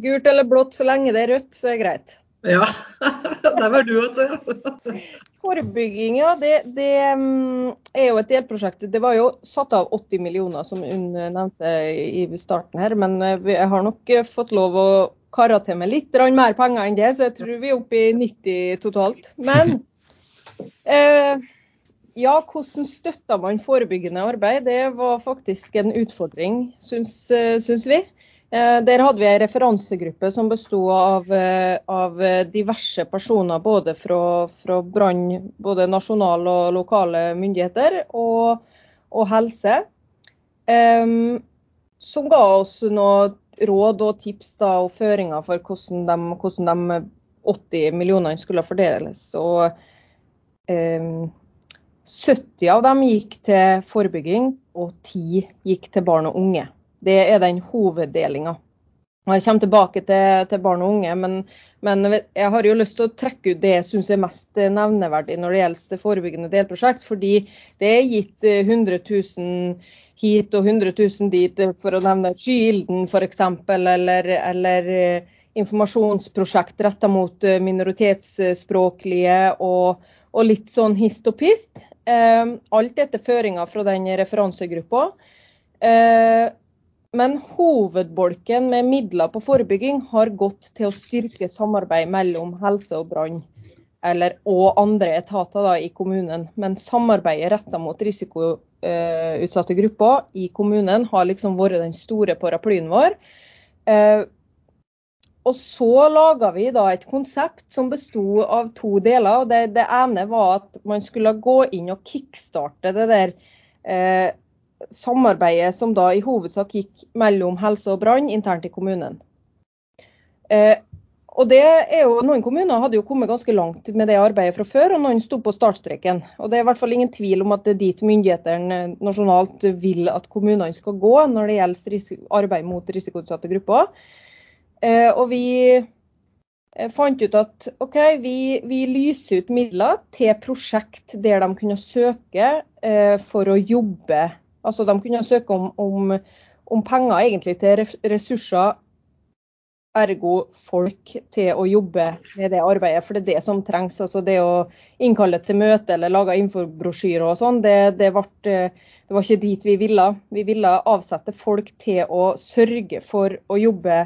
Speaker 3: Gult eller blått, så lenge det er rødt, så er det greit.
Speaker 2: Ja, der var du også.
Speaker 3: Forebygging, ja. Det, det, mm, er jo et delprosjekt. Det var jo satt av 80 millioner, som hun nevnte i starten her. Men eh, jeg har nok eh, fått lov å karre til meg litt mer penger enn det, så jeg tror vi er oppe i 90 totalt. Men eh, ja, hvordan støtter man forebyggende arbeid? Det var faktisk en utfordring, syns, eh, syns vi. Eh, der hadde vi en referansegruppe som bestod av, eh, av diverse personer både fra, fra brann, både nasjonale og lokale myndigheter, og, og helse. Um, som ga oss noe råd og tips da, og føringer for hvordan de, hvordan de 80 millionene skulle fordeles. Og um, 70 av dem gikk til forebygging, og 10 gikk til barn og unge. Det er den hoveddelinga. Jeg kommer tilbake til, til barn og unge, men, men, jeg har jo lyst til å trekke ut det jeg syns er mest nevneverdig når det gjelder forebyggende delprosjekt. Fordi det er gitt 100 000 hit og 100 000 dit, for å nevne Skylden f.eks. Eller, eller informasjonsprosjekt retta mot eh, minoritetsspråklige og, og, litt sånn hist og pist. Eh, alt etter føringer fra den referansegruppa. Eh, men hovedbolken med midler på forebygging har gått til å styrke samarbeid mellom helse og brann og andre etater da, i kommunen. Men samarbeidet retta mot risikoutsatte grupper i kommunen har liksom vært den store paraplyen vår. Og så laga vi da et konsept som besto av to deler. det, det, ene var at man skulle gå inn og kickstarte det der eh, samarbeidet som da i hovedsak gikk mellom helse og brann internt i kommunen. Eh, og det er jo, Noen kommuner hadde jo kommet ganske langt med det arbeidet fra før, og noen sto på startstreken. Og Det er i hvert fall ingen tvil om at det er dit myndighetene nasjonalt vil at kommunene skal gå når det gjelder arbeid mot risikoutsatte grupper. Eh, og vi eh, fant ut at OK, vi, vi, lyser ut midler til prosjekt der de kunne søke eh, for å jobbe. Altså de kunne søke om, om, om penger egentlig til ressurser, ergo folk, til å jobbe med det arbeidet. For det er det som trengs. Altså det å innkalle til møte eller lage infobrosjyrer og sånn, det, det, det, var ikke dit vi ville. Vi ville avsette folk til å sørge for å jobbe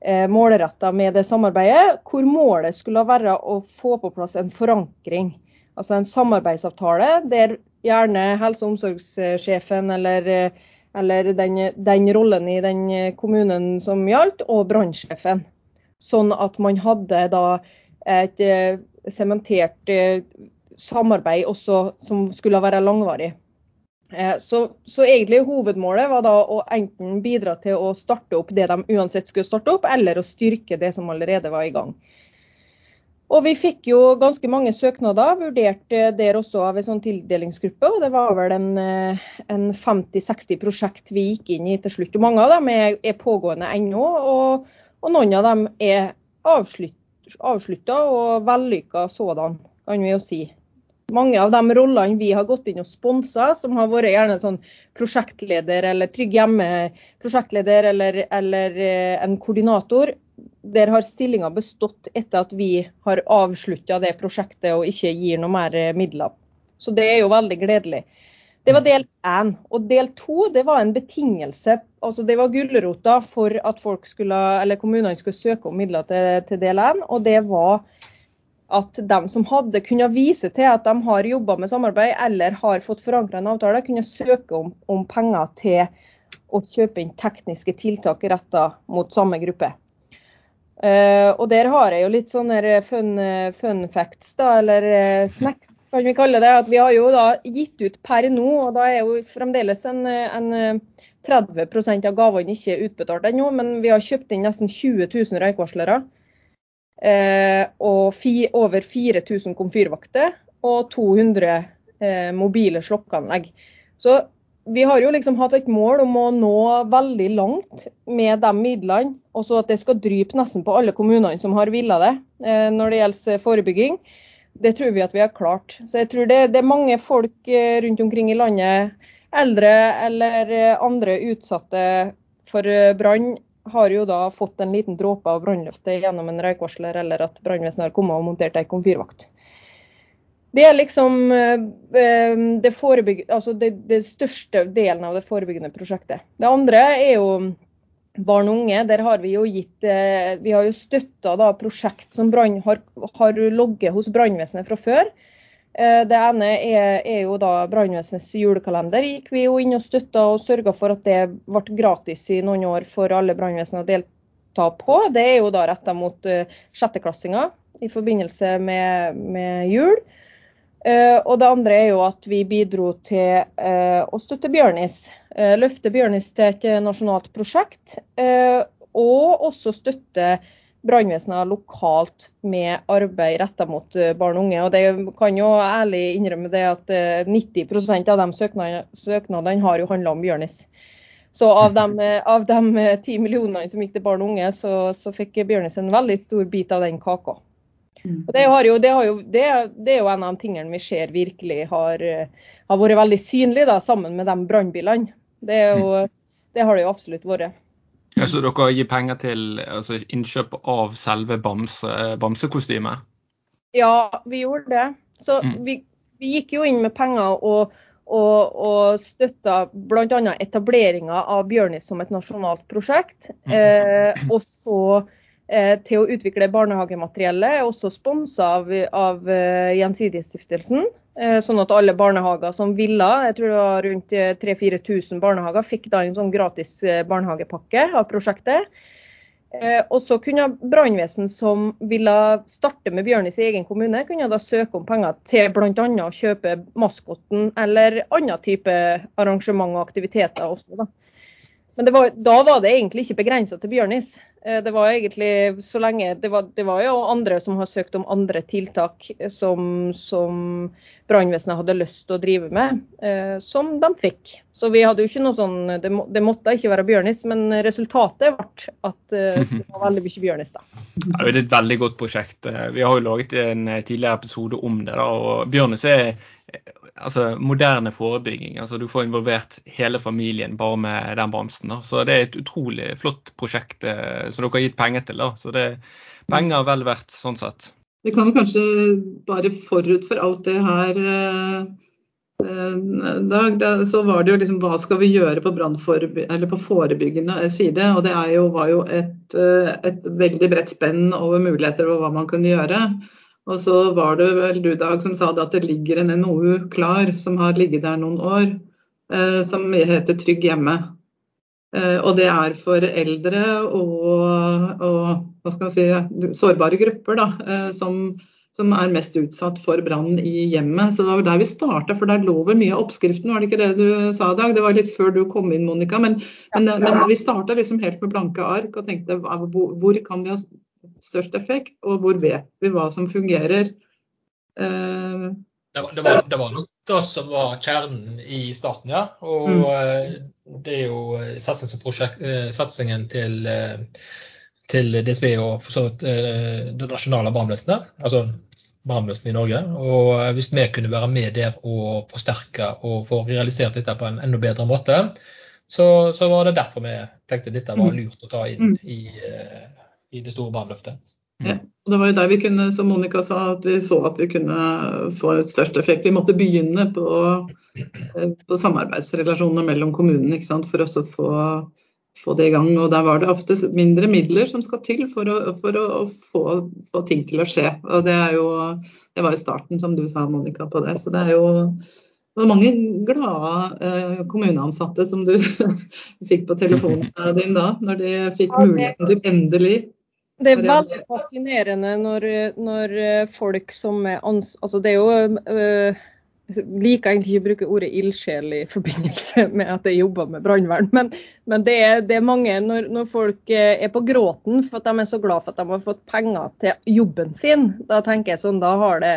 Speaker 3: eh, med det samarbeidet, hvor målet skulle være å få på plass en forankring. Altså en samarbeidsavtale der gjerne helse- og omsorgssjefen eller, eller den, den, rollen i den kommunen som gjaldt, og brannsjefen. Sånn at man hadde da et eh, sementert eh, samarbeid også som skulle være langvarig. Eh, så, så, egentlig hovedmålet var da å enten bidra til å starte opp det de uansett skulle starte opp, eller å styrke det som allerede var i gang. Og Vi fikk jo ganske mange søknader, vurdert der også av en sånn tildelingsgruppe. og Det var vel en, eh, en 50-60 prosjekt vi gikk inn i til slutt. og Mange av dem er, er pågående ennå, og, og, noen av dem er avslutta og vellykka sådan, kan vi jo si mange av de rollene vi har gått inn og sponsa, som har vært gjerne sånn prosjektleder eller Trygg hjemme-prosjektleder eller, eller, eh, en koordinator, der har stillinga bestått etter at vi har avslutta det prosjektet og ikke gir noe mer eh, midler. Så det er jo veldig gledelig. Det var del én. Og del to det var en betingelse. altså Det var gulrota for at folk skulle, eller kommunene skulle søke om midler til, til del én. Og det var at de som hadde kunnet vise til at de har jobba med samarbeid eller har fått forankra en avtale, kunne søke om, om, penger til å kjøpe inn tekniske tiltak retta mot samme gruppe. Uh, og der har jeg jo litt sånne fun, fun facts, da, eller snacks, kan vi kalle det. At vi har jo da gitt ut per nå, og da er jo fremdeles en, en 30% av gavene ikke utbetalt ennå, men vi har kjøpt inn nesten 20 000 røykvarslere. Eh, og fi, over 4000 komfyrvakter og 200 eh, mobile slokkeanlegg. Så vi har jo liksom hatt et mål om å nå veldig langt med de midlene, og så at det skal drype nesten på alle kommunene som har villet det eh, når det gjelder forebygging. Det tror vi at vi har klart. Så jeg tror det, det er mange folk rundt omkring i landet, eldre eller andre utsatte for brann, har jo da fått en liten dråpe av brannløftet gjennom en røykvarsler, eller at brannvesenet har kommet og montert ei komfyrvakt. Det er liksom eh, det, altså det, det, største delen av det forebyggende prosjektet. Det andre er jo barn og unge. Der har vi jo gitt eh, Vi har jo støtta prosjekt som brand, har, har logget hos brannvesenet fra før. Eh, det ene er, er jo da brannvesenets julekalender. gikk vi jo inn og støtta og sørga for at det ble gratis i noen år for alle brannvesen å delta på. Det er jo da retta mot sjetteklassinger i forbindelse med, med jul. Uh, og det andre er jo at vi bidro til uh, å støtte Bjørnis. løfte Bjørnis til et nasjonalt prosjekt. og også støtte brannvesenet lokalt med arbeid retta mot eh, barn og unge. Og det kan jo ærlig innrømme det at 90 eh, av de søknadene, har jo handla om Bjørnis. Så av de, av de ti millionene som gikk til barn og unge, så, så fikk Bjørnis en veldig stor bit av den kaka. Og det, jo, det, jo, det, det, er jo en av de tingene vi ser virkelig har, har vært veldig synlig da, sammen med de brannbilene. Det, det, har det jo absolutt vært.
Speaker 1: Ja, så dere gir penger til altså, innkjøp av selve bamse, bamsekostymet?
Speaker 3: Ja, vi gjorde det. Så mm. vi, vi, gikk jo inn med penger og, og, og støtta bl.a. etableringa av Bjørnis som et nasjonalt prosjekt. Mm. Eh, og så til å utvikle barnehagemateriellet er også sponsa av, av eh, Gjensidigestiftelsen. Eh, sånn at alle barnehager som ville, jeg tror det var rundt 3000-4000 barnehager, fikk da en sånn gratis barnehagepakke av prosjektet. Og så kunne brannvesen som ville starte med bjørn i sin egen kommune, kunne da søke om penger til bl.a. å kjøpe maskotten eller annen type arrangement og aktiviteter også. Da. Men var, da var det egentlig ikke begrensa til Bjørnis. Eh, det var egentlig så lenge det var, det var, jo andre som har søkt om andre tiltak som, som brannvesenet hadde lyst til å drive med, eh, som de fikk. Så vi hadde jo ikke noe sånn Det, må, det måtte ikke være Bjørnis, men resultatet ble at eh, det var veldig mye Bjørnis, da.
Speaker 1: Ja, det er et veldig godt prosjekt. Vi har jo laget en tidligere episode om det. da, og Bjørnis er altså, moderne forebygging. altså Du får involvert hele familien bare med den bamsen. Da. Så Det er et utrolig flott prosjekt eh, som dere har gitt penger til. Da. Så det er penger vel verdt sånn sett.
Speaker 2: Det kan kanskje bare forut for alt det her eh, eh Dag, så var det jo liksom hva skal vi gjøre på, på forebyggende side. Og det jo, var jo et, eh, et veldig bredt spenn over muligheter og hva man kunne gjøre. Og så var det vel du, Dag, som sa det at det ligger en NOU klar, som har ligget der noen år, eh, som heter Trygg hjemme. Eh, og det er for eldre og, og si, sårbare grupper da, eh, som, som, er mest utsatt for brann i hjemmet. Så det var der vi starta, for der lå vel mye av oppskriften, var det ikke det du sa, Dag? Det var litt før du kom inn, Monica. Men, men, men vi starta liksom helt med blanke ark og tenkte hvor kan vi ha størst effekt, og hvor vet vi hva som fungerer.
Speaker 4: Uh, det, var, det, var, det var nok det som var kjernen i starten, ja. Og mm. uh, det er jo eh, satsingen til, til DSB og for så vidt det nasjonale brannvesenet, altså brannvesenet i Norge. Og hvis vi kunne være med der og forsterke og få realisert dette på en enda bedre måte, så, så var det derfor vi tenkte dette var mm. lurt å ta inn mm. i i det store baneløftet.
Speaker 2: Ja, og det var jo der vi kunne, som Monica sa, at vi så at vi kunne få et størst effekt. Vi måtte begynne på, eh, på samarbeidsrelasjonene mellom kommunene ikke sant? for å få, få, det i gang. Og der var det ofte mindre midler som skal til for å, for å, å få, få, ting til å skje. Og det, er jo, det var jo starten, som du sa, Monica, på det. Så det er jo det var mange glade eh, kommuneansatte som du fikk på telefonen din da, når de fikk muligheten til endelig
Speaker 3: det er veldig fascinerende når, når eh, folk som er ans... Altså det er jo øh, Jeg liker egentlig ikke å bruke ordet ildsjel i forbindelse med at jeg jobber med brannvern, men, men det, er, det, er, mange når, når, folk eh, er på gråten for at de er så glad for at de har fått penger til jobben sin. Da tenker jeg sånn, da har det,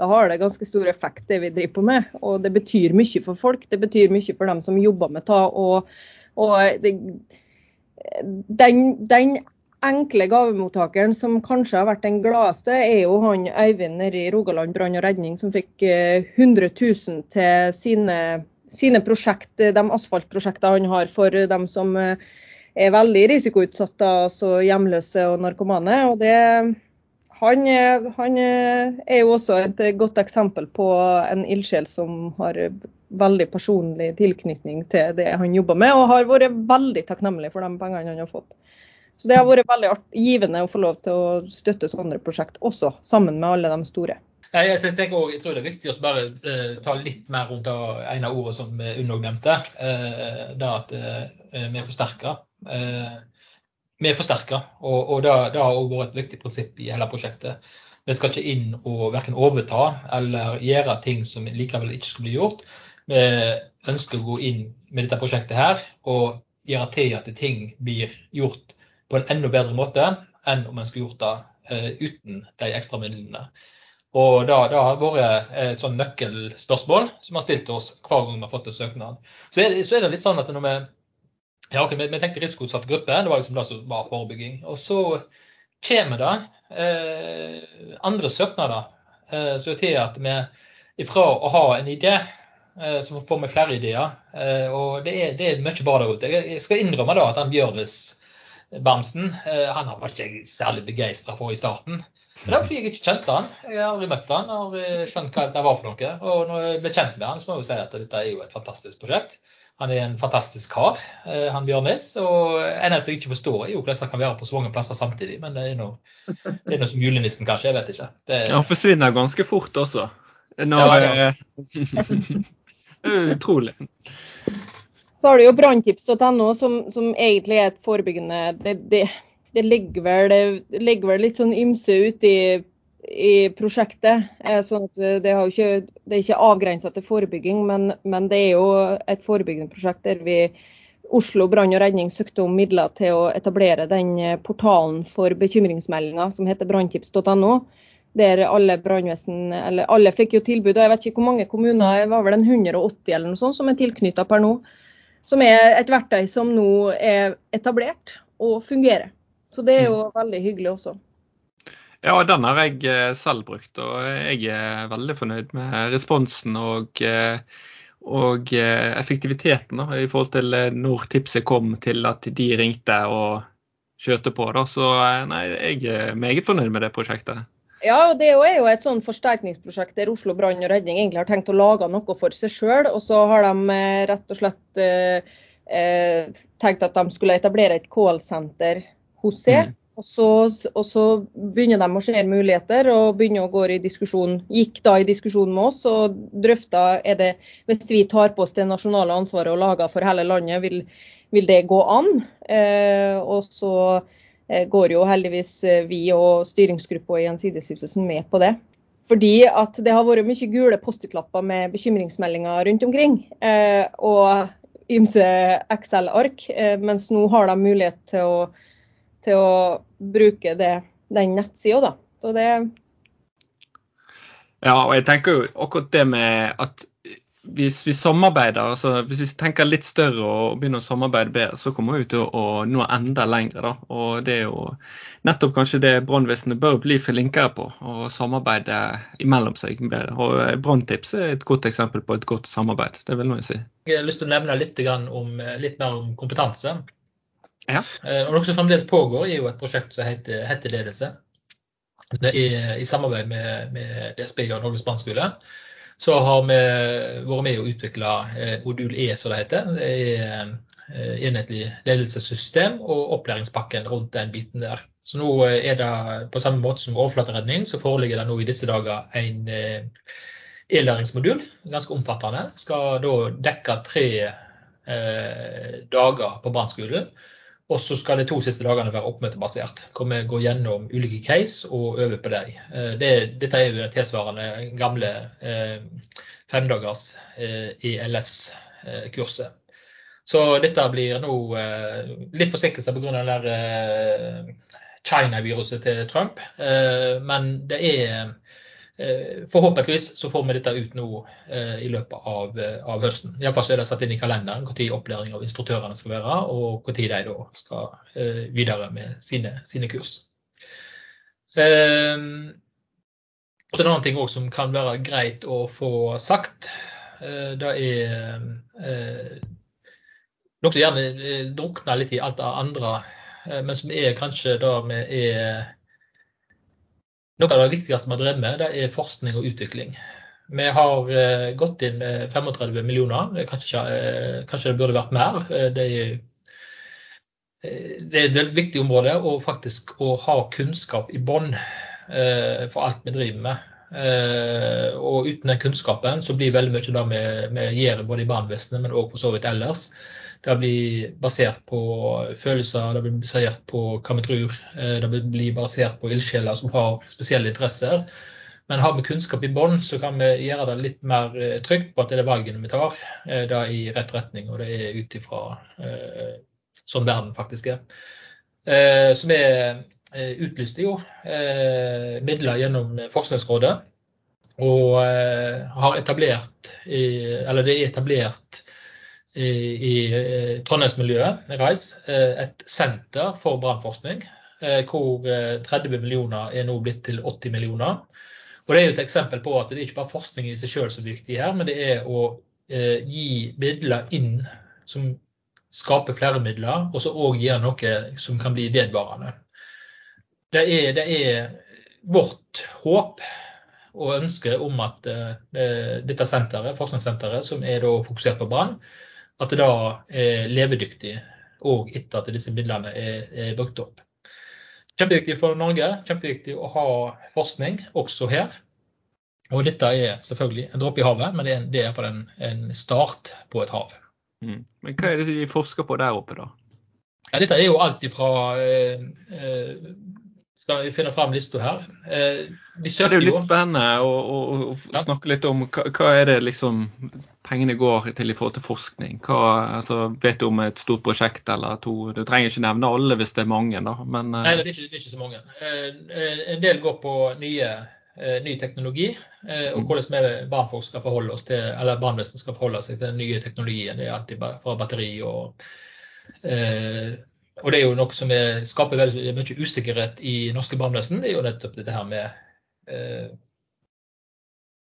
Speaker 3: da har det ganske stor effekt det vi driver på med. Og det betyr mye for folk. Det betyr mye for dem som jobber med ta. Og, og det, den, den enkle gavemottakeren som kanskje har vært den gladeste, er jo han Eivind nede i Rogaland brann og redning, som fikk 100 eh, 000 til sine, sine prosjekt, de asfaltprosjektene han har for dem som eh, er veldig risikoutsatte, altså hjemløse og narkomane. og det han, han, er jo også et godt eksempel på en ildsjel som har veldig personlig tilknytning til det han jobber med, og har vært veldig takknemlig for de pengene han har fått. Så det har vært veldig givende å få lov til å støtte sånne prosjekt også, sammen med alle de store.
Speaker 4: Jeg, jeg, jeg, tror det er viktig å bare uh, ta litt mer rundt det ene ordet som Unnåg nevnte. Uh, det at uh, vi er forsterka. vi er forsterka, og, og det, det, har også vært et viktig prinsipp i hele prosjektet. Vi skal ikke inn og verken overta eller gjøre ting som likevel ikke skal bli gjort. Vi ønsker å gå inn med dette prosjektet her og gjøre til at ting blir gjort på en enda bedre måte enn om en skulle gjort det uh, uten de ekstra midlene. Og da, det har vært et sånn nøkkelspørsmål som har stilt oss hver gang vi har fått en søknad. Så er, så er det litt sånn at når vi ja, okay, vi, vi tenkte risikoutsatt gruppe, det var liksom det som var forebygging. Og så kommer det eh, andre søknader eh, som til at vi ifra å ha en idé, eh, så får vi flere ideer. Eh, og det er, det er mye bra der ute. Jeg skal innrømme da at han Bjørnes-bamsen eh, han var ikke jeg særlig begeistra for i starten. Men det var fordi jeg ikke kjente han. Jeg har aldri møtt han og skjønt hva det var for noe. Og når jeg ble kjent med han, så må jeg jo si at dette er jo et fantastisk prosjekt. Han er en fantastisk kar, han Bjørnis. Og eneste jeg ikke forstår, er jo hvordan han kan være på så mange plasser samtidig. Men det er noe, det er noe som julenissen, kanskje. Jeg vet ikke.
Speaker 1: Det, han forsvinner ganske fort også. Når, ja, Utrolig.
Speaker 3: Så har du jo branntips.no, som, som, egentlig er et forebyggende Det, det, det ligger, vel, det ligger vel litt sånn ymse ute i, i prosjektet. Eh, sånn at det, ikke, det er ikke avgrensa til forebygging, men, men, det er jo et forebyggende prosjekt der vi Oslo brann og redning søkte om midler til å etablere den portalen for bekymringsmeldinger som heter branntips.no der alle brannvesen, eller alle fikk jo tilbud. og Jeg vet ikke hvor mange kommuner, det var vel en 180 eller noe sånt som er tilknytta per nå. Som er et verktøy som nå er etablert og fungerer. Så det er jo mm. veldig hyggelig også.
Speaker 1: Ja, den har jeg eh, selv brukt, og jeg er veldig fornøyd med responsen og, eh, og eh, effektiviteten da, i forhold til når tipset kom til at de ringte og kjørte på. Da. Så nei, jeg er meget fornøyd med det prosjektet.
Speaker 3: Ja, og det er jo et sånn forsterkningsprosjekt der Oslo brann og redning egentlig har tenkt å lage noe for seg sjøl. Og så har de eh, rett og slett eh, eh, tenkt at de skulle etablere et callsenter hos seg. Mm. Og, så, og, så, begynner de å se muligheter og begynner å gå i diskusjon. Gikk da i diskusjon med oss og drøfta er det hvis vi tar på oss det nasjonale ansvaret og lager for hele landet, vil, vil det gå an? Eh, og så går jo heldigvis eh, vi og styringsgruppa i Gjensidigestiftelsen med på det. Fordi at det har vært mye gule Post-It-lapper med bekymringsmeldinger rundt omkring. Eh, og ymse Excel-ark. mens nå har de mulighet til å, til å bruke det, den nettsida, da. Så det
Speaker 1: Ja, og jeg tenker jo akkurat det med at hvis vi samarbeider, altså hvis vi tenker litt større og begynner å samarbeide bedre, så kommer vi til å, nå enda lenger. Da. Og det er jo nettopp kanskje det brannvesenet bør bli flinkere på, å samarbeide imellom seg bedre. Og Branntips er et godt eksempel på et godt samarbeid, det vil jeg si.
Speaker 4: Jeg har lyst til å nevne litt, om, litt mer om kompetanse.
Speaker 1: Ja.
Speaker 4: Eh, og Noe som fremdeles pågår, er jo et prosjekt som heter, heter Ledelse. Er i samarbeid med, med DSB og Norges brannskole så har vi vært med å utvikle eh, modul E, som det heter. Er eh, enhetlig ledelsessystem og opplæringspakken rundt den biten der. Så nå eh, er det på samme måte som overflateredning, så foreligger det nå i disse dager en e-læringsmodul, ganske omfattende. Skal da dekke tre dager på brannskolen. Og så skal de to siste dagene være oppmøtebasert, hvor vi går gjennom ulike case og øver på dem. Eh, det, dette er jo det tilsvarende gamle eh, femdagers eh, ELS-kurset. Så dette blir nå eh, litt forsinkelser pga. Eh, China-viruset til Trump. Eh, men det er forhåpentligvis så får vi dette ut nå eh, i løpet av, eh, av høsten. Iallfall er det satt inn i kalenderen når opplæring av instruktørene skal være, og når de da skal videre med sine, sine kurs. Og så En annen ting som kan være greit å få sagt, det er noe som gjerne drukner litt i alt det andre, men som er kanskje det vi er noe av det viktigste vi har drevet med, det er forskning og utvikling. Vi har uh, gått inn med 35 millioner. Kanskje, uh, kanskje, det burde vært mer. Det, er, det, er, et viktig område og faktisk å ha kunnskap i bånn for alt vi driver med. og uten den kunnskapen så blir veldig mye det vi, gjør både i brannvesenet, men òg for så vidt ellers, det blir basert på følelser, det blir basert på hva vi tror. Eh, det blir basert på ildsjeler som har spesielle interesser. Men har vi kunnskap i bånn, så kan vi gjøre det litt mer eh, trygt på at det er valgene vi tar, eh, det er i rett retning. Og det er ut ifra sånn verden faktisk er. Så vi utlyste jo midler gjennom Forskningsrådet. Og har etablert, eller det er etablert i Trondheimsmiljøet, RISE, et senter for brannforskning. Hvor 30 millioner er nå blitt til 80 millioner. Og Det er jo et eksempel på at det ikke bare forskning i seg selv som er viktig her, men det er å gi midler inn som skaper flere midler, og så òg gir noe som kan bli vedvarende. Det er, det er vårt håp og ønske om at dette senteret, forskningssenteret, som er fokusert på brann, at det da er levedyktig òg etter at disse midlene er, er brukt opp. Kjempeviktig for Norge, kjempeviktig å ha forskning også her. Og dette er selvfølgelig en dråpe i havet, men det er, det er på en, en start på et hav.
Speaker 1: Mm. Men hva er det de forsker på der oppe, da?
Speaker 4: Ja, dette er jo alt ifra eh, eh Skal vi finne fram lista her. Eh,
Speaker 1: de det er jo litt spennende å, å, å snakke litt om hva, hva, er det liksom pengene går til i forhold til forskning. Hva, altså, vet du om et stort prosjekt eller to? Du trenger ikke nevne alle hvis det er mange, da. Men,
Speaker 4: eh. Nei, det er, ikke, det er ikke så mange. Eh, en del går på nye Eh, ny teknologi, eh, og mm. hvordan vi brannfolk skal forholde oss til, eller brannvesenet skal forholde seg til den nye teknologien. Det er alltid fra batteri og eh, og det er jo noe som er, skaper veldig mye usikkerhet i norske brannvesen. Det er jo nettopp dette her med eh,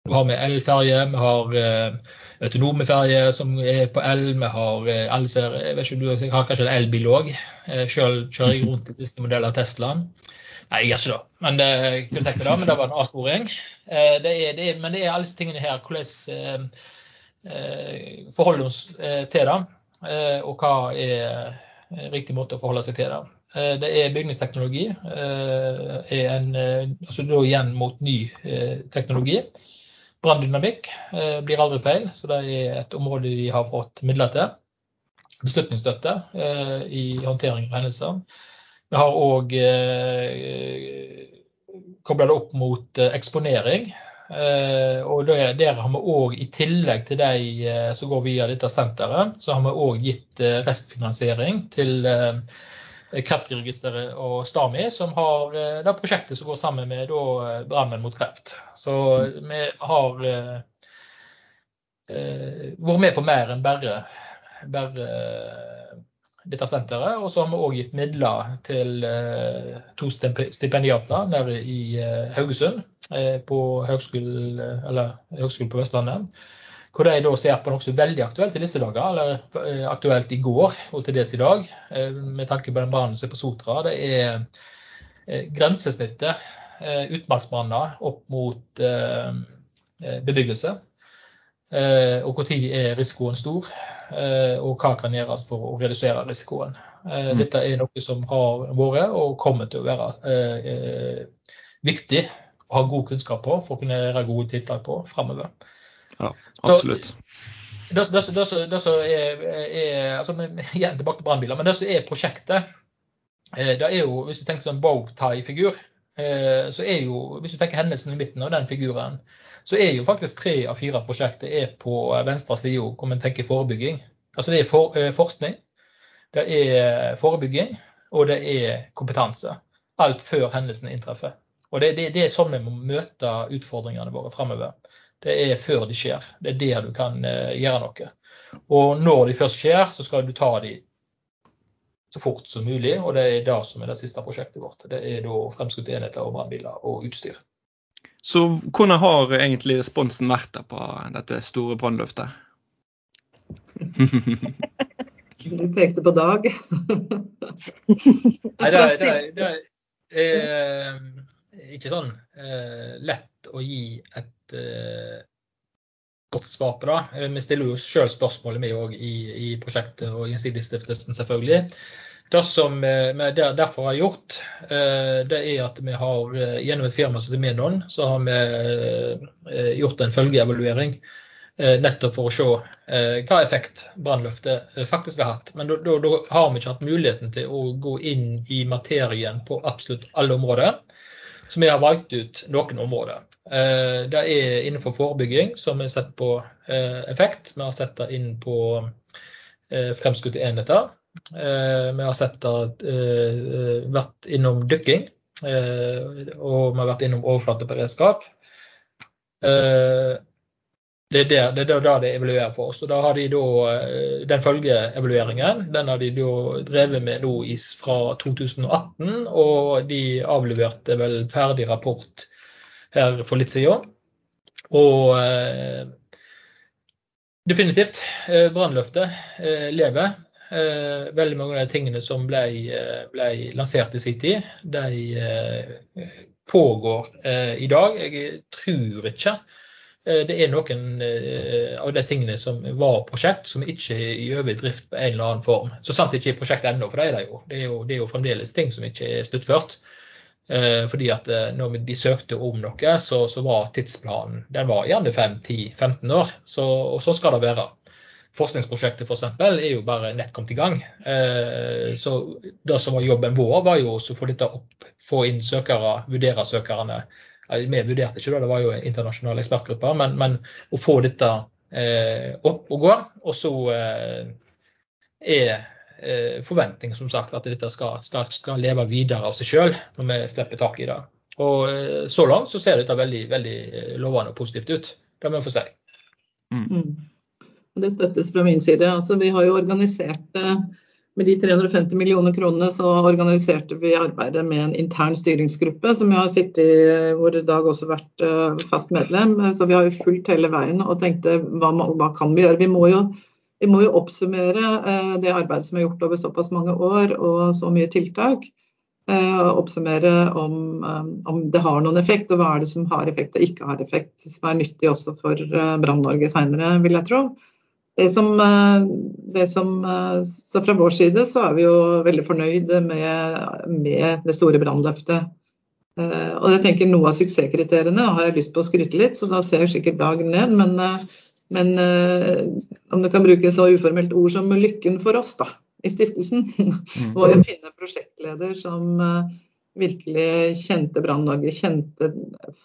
Speaker 4: Vi har med elferje, vi har eh, autonome ferjer som er på el, vi har eh, elser, jeg vet ikke du, jeg har kanskje en elbil òg. Eh, Sjøl kjører jeg rundt i siste modell av Teslaen. Nei, jeg gjør ikke det. Men det, jeg kunne det, men det var en avsporing. Eh, det er, det men det er alle disse tingene her. Hvordan eh, eh forholder vi oss eh, til det? Eh, og hva er riktig måte å forholde seg til det? Eh, det er bygningsteknologi. er en, altså da igjen mot ny teknologi. Branndynamikk blir aldri feil, så det er et område de har fått midler til. Beslutningsstøtte i håndtering av hendelser. Vi har òg eh, kobla det opp mot eh, eksponering. Eh, og der, har vi òg, i tillegg til de eh, som går via dette senteret, så har vi òg gitt eh, restfinansiering til Kreftregisteret og STAMI, som har det prosjektet som går sammen med Brannmenn mot kreft. Så vi har vært med på mer enn bare, bare dette senteret. Og så har vi òg gitt midler til eh, to stipendiater nede i eh, Haugesund, eh, på Høgskolen, på Vestlandet. Hvor de da ser på noe som er veldig aktuelt i disse dager, eller aktuelt i går og til dels i dag, med tanke på den brannen som er på Sotra. Det er grensesnittet, utmarksbranner opp mot bebyggelse. Og når er risikoen stor? Eh, og hva kan gjøres for å redusere risikoen. Eh, mm. Dette er noe som har vært og kommer til å være eh, viktig å ha god kunnskap på for å kunne gjøre gode tiltak på framover.
Speaker 1: Ja, absolutt.
Speaker 4: det, det, det, det som er, er altså, Igjen tilbake til brannbiler. Men det som er prosjektet, det er jo, hvis du tenker sånn bowtie-figur, så er jo, hvis du tenker hendelsen i midten av den figuren, så er jo faktisk tre av fire prosjekter er på venstre side hvor man tenker forebygging. Altså det er for, eh, forskning, det er forebygging og det er kompetanse. Alt før hendelsen inntreffer. Og det, det, det er sånn vi må møte utfordringene våre fremover. Det er før de skjer. Det er der du kan gjøre noe. Og når de først skjer, så skal du ta de så fort som mulig. Og det er det som er det siste prosjektet vårt. Det er da fremskutte enheter og brannbiler og utstyr.
Speaker 1: Så hvordan har egentlig responsen vært på dette store brannløftet?
Speaker 2: Du pekte på Dag.
Speaker 4: Nei, det, er, det, er, det er eh, ikke sånn eh, lett å gi et eh, godt svar på det. Eh, vi stiller jo sjøl spørsmålet, vi òg, i, i, prosjektet og Gjensidigestiftelsen, selvfølgelig. Det som vi derfor har gjort, eh, det er at vi har eh, gjennom et firma som heter Menon, så har vi eh, gjort en følgeevaluering. Nettopp for å se hva effekt brannløftet faktisk har hatt. Men da, har vi ikke hatt muligheten til å gå inn i materien på absolutt alle områder. Så vi har valgt ut noen områder. Det er innenfor forebygging, som vi har sett på effekt. Vi har sett det inn på fremskutte enheter. Eh, vi har sett at, eh, vært innom dykking, eh, og vi har vært innom overflateberedskap. det det er da det evaluerer for oss. Og da har de da, eh, Den følgeevalueringen den har de da drevet med nå fra 2018, og de avleverte vel ferdig rapport her for litt siden. Og eh, definitivt, eh, brannløftet eh, lever. Eh, veldig mange av de tingene som ble, eh, ble lansert i sin tid, de pågår i dag. Jeg tror ikke Eh, det er noen eh, av de tingene som var prosjekt, som ikke er i øvrig drift på en eller annen form. Så sant det ikke er prosjekt ennå, for det er det jo. Det er jo, det er jo fremdeles ting som ikke er sluttført. Eh, fordi at når de søkte om noe, så, så var tidsplanen den var gjerne 5-10-15 år. Så, og sånn skal det være. Forskningsprosjektet for eksempel, er jo bare nett kommet i gang. Så det som var jobben vår, var jo å få dette opp, få inn søkere, vurdere søkerne vi vurderte ikke, da, det var jo internasjonale ekspertgrupper, men, men å få dette eh, opp og gå. Og så eh, er eh, forventningen som sagt at dette skal, skal, leve videre av seg sjøl når vi slipper tak i det. Og eh, så langt så ser dette veldig, veldig lovende og positivt ut. Det må vi få si.
Speaker 2: Mm. Det støttes fra min side. Altså, vi har jo organisert eh, med de 350 millioner kronene så organiserte vi arbeidet med en intern styringsgruppe, som jeg har sittet i, hvor Dag også har vært eh, fast medlem. Så vi har jo fulgt hele veien og tenkte hva, hva kan vi gjøre? Vi må jo, vi må jo oppsummere eh, det arbeidet som er gjort over såpass mange år og så mye tiltak. Eh, oppsummere om, om, det har noen effekt, og hva er det som har effekt og ikke har effekt. Som er nyttig også for Brann-Norge seinere, vil jeg tro. Det som, eh, det som, eh, så fra vår side så er vi jo veldig fornøyd med, med det store brannløftet. Eh, og jeg tenker Noe av suksesskriteriene har jeg lyst på å skryte litt, så da ser jeg sikkert dagen ned. Men, men om du kan bruke så uformelt ord som lykken for oss da, i stiftelsen, mm. var å finne prosjektleder som virkelig kjente Brann-Norge, kjente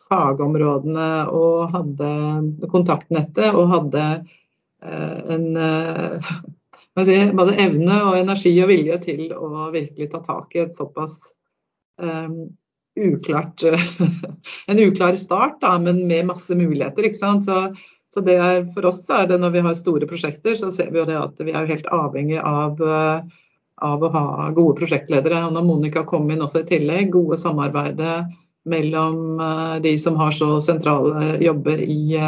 Speaker 2: fagområdene og hadde kontaktnettet og hadde Eh, en eh, si, både evne og energi og vilje til å virkelig ta tak i et såpass um, uklart En uklar start, da, men med masse muligheter. ikke sant? Så, så det er, For oss er det når vi har store prosjekter, så ser vi jo det at vi er helt avhengig av, av å ha gode prosjektledere. Og når Monica kom inn også i tillegg, gode samarbeidet mellom de som har så sentrale jobber i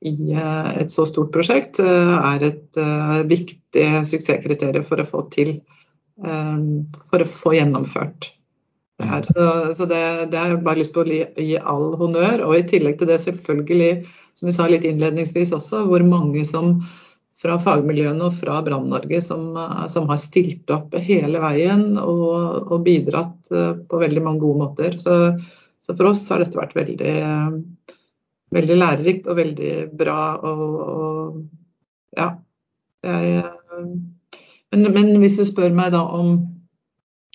Speaker 2: i eh, et så stort prosjekt eh, er et uh, viktig suksesskriterium for å få til for å få gjennomført det her. Så, så det, det har jeg bare lyst på å gi all honnør. Og i tillegg til det selvfølgelig, som vi sa litt innledningsvis også, hvor mange som fra fagmiljøene og fra Brann-Norge som, som, har stilt opp hele veien og, og bidratt på veldig mange gode måter. Så, så, for oss har dette vært veldig veldig lærerikt og veldig bra. Og, og ja. Jeg, men, men, hvis du spør meg da om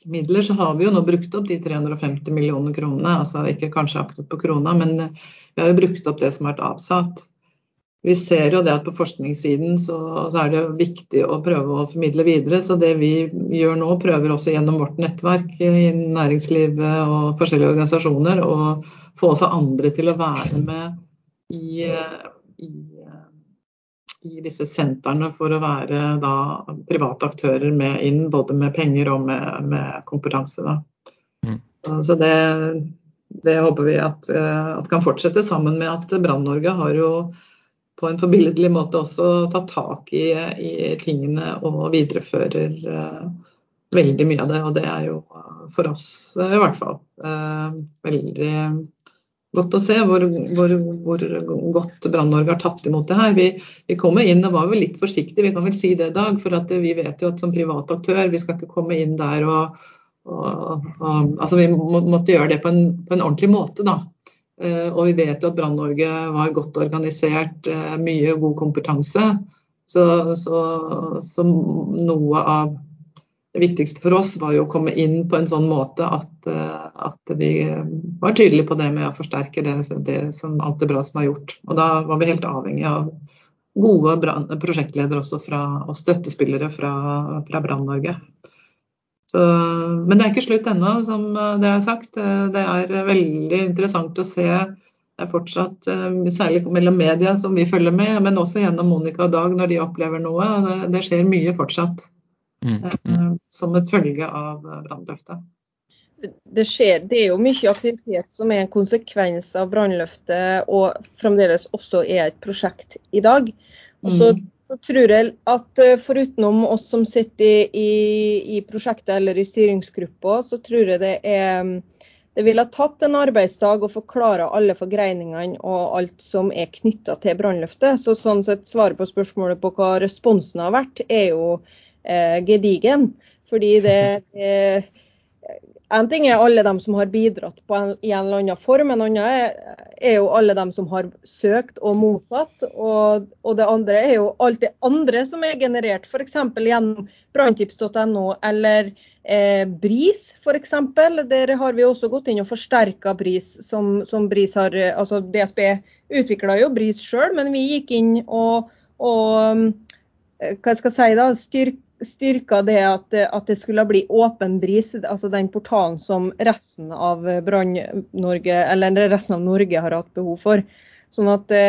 Speaker 2: midler, så har vi jo nå brukt opp de 350 millioner kronene. altså Ikke kanskje akkurat på krona, men vi har jo brukt opp det som har vært avsatt. Vi ser jo det at på forskningssiden så, så, er det jo viktig å prøve å formidle videre. Så det vi gjør nå, prøver også gjennom vårt nettverk i næringslivet og forskjellige organisasjoner å få også andre til å være med i, i, i disse sentrene for å være da, private aktører med inn, både med penger og med, med kompetanse. Mm. Så det, det, håper vi at, at, kan fortsette, sammen med at Brann-Norge har jo på en forbilledlig måte også tatt tak i, i tingene og viderefører uh, veldig mye av det. Og det er jo for oss uh, i hvert fall uh, veldig godt å se hvor, hvor, hvor godt Brann-Norge har tatt imot det her. Vi, vi kommer inn og var vel litt forsiktige, vi kan vel si det, i Dag. For vi vet jo at som privat aktør, vi skal ikke komme inn der og, og, og altså Vi må, måtte gjøre det på en, på en ordentlig måte, da. Uh, og vi vet jo at Brann-Norge var godt organisert, uh, mye god kompetanse. Så, så, så noe av det viktigste for oss var jo å komme inn på en sånn måte at, eh, at vi var tydelige på det med å forsterke det, det som alt det bra som er gjort. Og da var vi helt avhengig av gode prosjektledere også fra, og støttespillere fra, fra Brann-Norge. Men det er ikke slutt ennå, som det er sagt. Det er veldig interessant å se Det er fortsatt, særlig mellom media som vi følger med, men også gjennom Monica og Dag når de opplever noe. Det, det skjer mye fortsatt. Mm, mm. Som et følge av brannløftet.
Speaker 3: Det, skjer, det er jo mye aktivitet som er en konsekvens av brannløftet og fremdeles også er et prosjekt i dag. Og så, mm. så tror jeg at Forutenom oss som sitter i, i, i prosjektet eller i styringsgruppa, så tror jeg det er det ville tatt en arbeidsdag å forklare alle forgreiningene og alt som er knytta til brannløftet. Så sånn sett svaret på spørsmålet på hva responsen har vært, er jo eh, gedigen. Fordi det, det En ting er alle dem som har bidratt en, i en eller annen form, en annen er, er, jo alle dem som har søkt og mottatt. Og, og det andre er jo alt det andre som er generert, f.eks. gjennom branntips.no eller Eh, BRIS f.eks. Der har vi også gått inn og forsterka BRIS. Som, som BRIS har, eh, altså DSB utvikla jo BRIS sjøl, men vi gikk inn og, og eh, hva skal jeg si da, styrk, styrka det at, at, det skulle bli åpen BRIS, altså den portalen som resten av Brann-Norge, eller resten av Norge har hatt behov for. Sånn at det,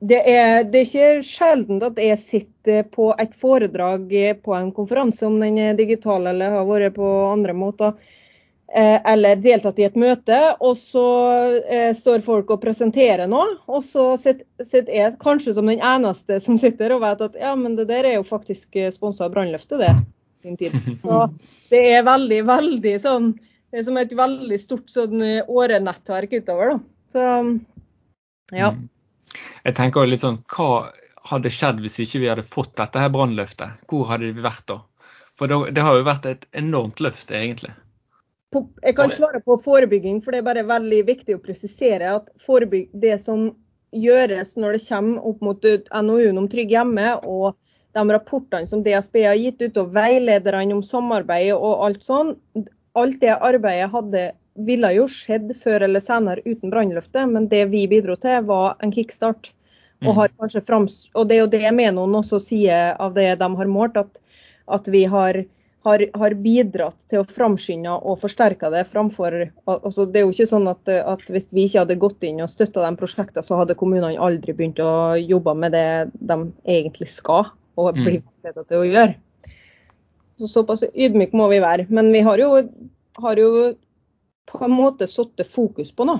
Speaker 3: det er, det er, ikke sjelden at jeg sitter på et foredrag på en konferanse, om den er digital eller har vært på andre måter, eh, eller deltatt i et møte, og så eh, står folk og presenterer noe. Og så sitter jeg kanskje som den eneste som sitter og vet at ja, men det der er jo faktisk sponsa av Brannløftet, det. sin tid. Så det er veldig, veldig sånn Det er som et veldig stort sånn årenettverk utover, da. Så ja. Mm.
Speaker 1: Jeg tenker litt sånn, Hva hadde skjedd hvis ikke vi hadde fått dette her brannløftet? Hvor hadde vi vært da? For det har jo vært et enormt løft, egentlig.
Speaker 3: Jeg kan svare på forebygging, for det er bare veldig viktig å presisere at det som gjøres når det kommer opp mot NOU-en om Trygg hjemme og de rapportene som DSB har gitt ut, og veilederne om samarbeid og alt sånn, alt det arbeidet hadde ville jo skjedd før eller senere uten brannløftet, men det vi bidro til, var en kickstart. Og, mm. frams, og det er jo det Menon også sier av det de har målt, at, at vi har, har, har, bidratt til å framskynde og forsterke det framfor altså Det er jo ikke sånn at, at hvis vi ikke hadde gått inn og støtta de prosjektene, så hadde kommunene aldri begynt å jobbe med det de egentlig skal og mm. blir veiledet til å gjøre. Så Såpass ydmyk må vi være. Men vi har jo, har jo på en måte satt fokus på nå.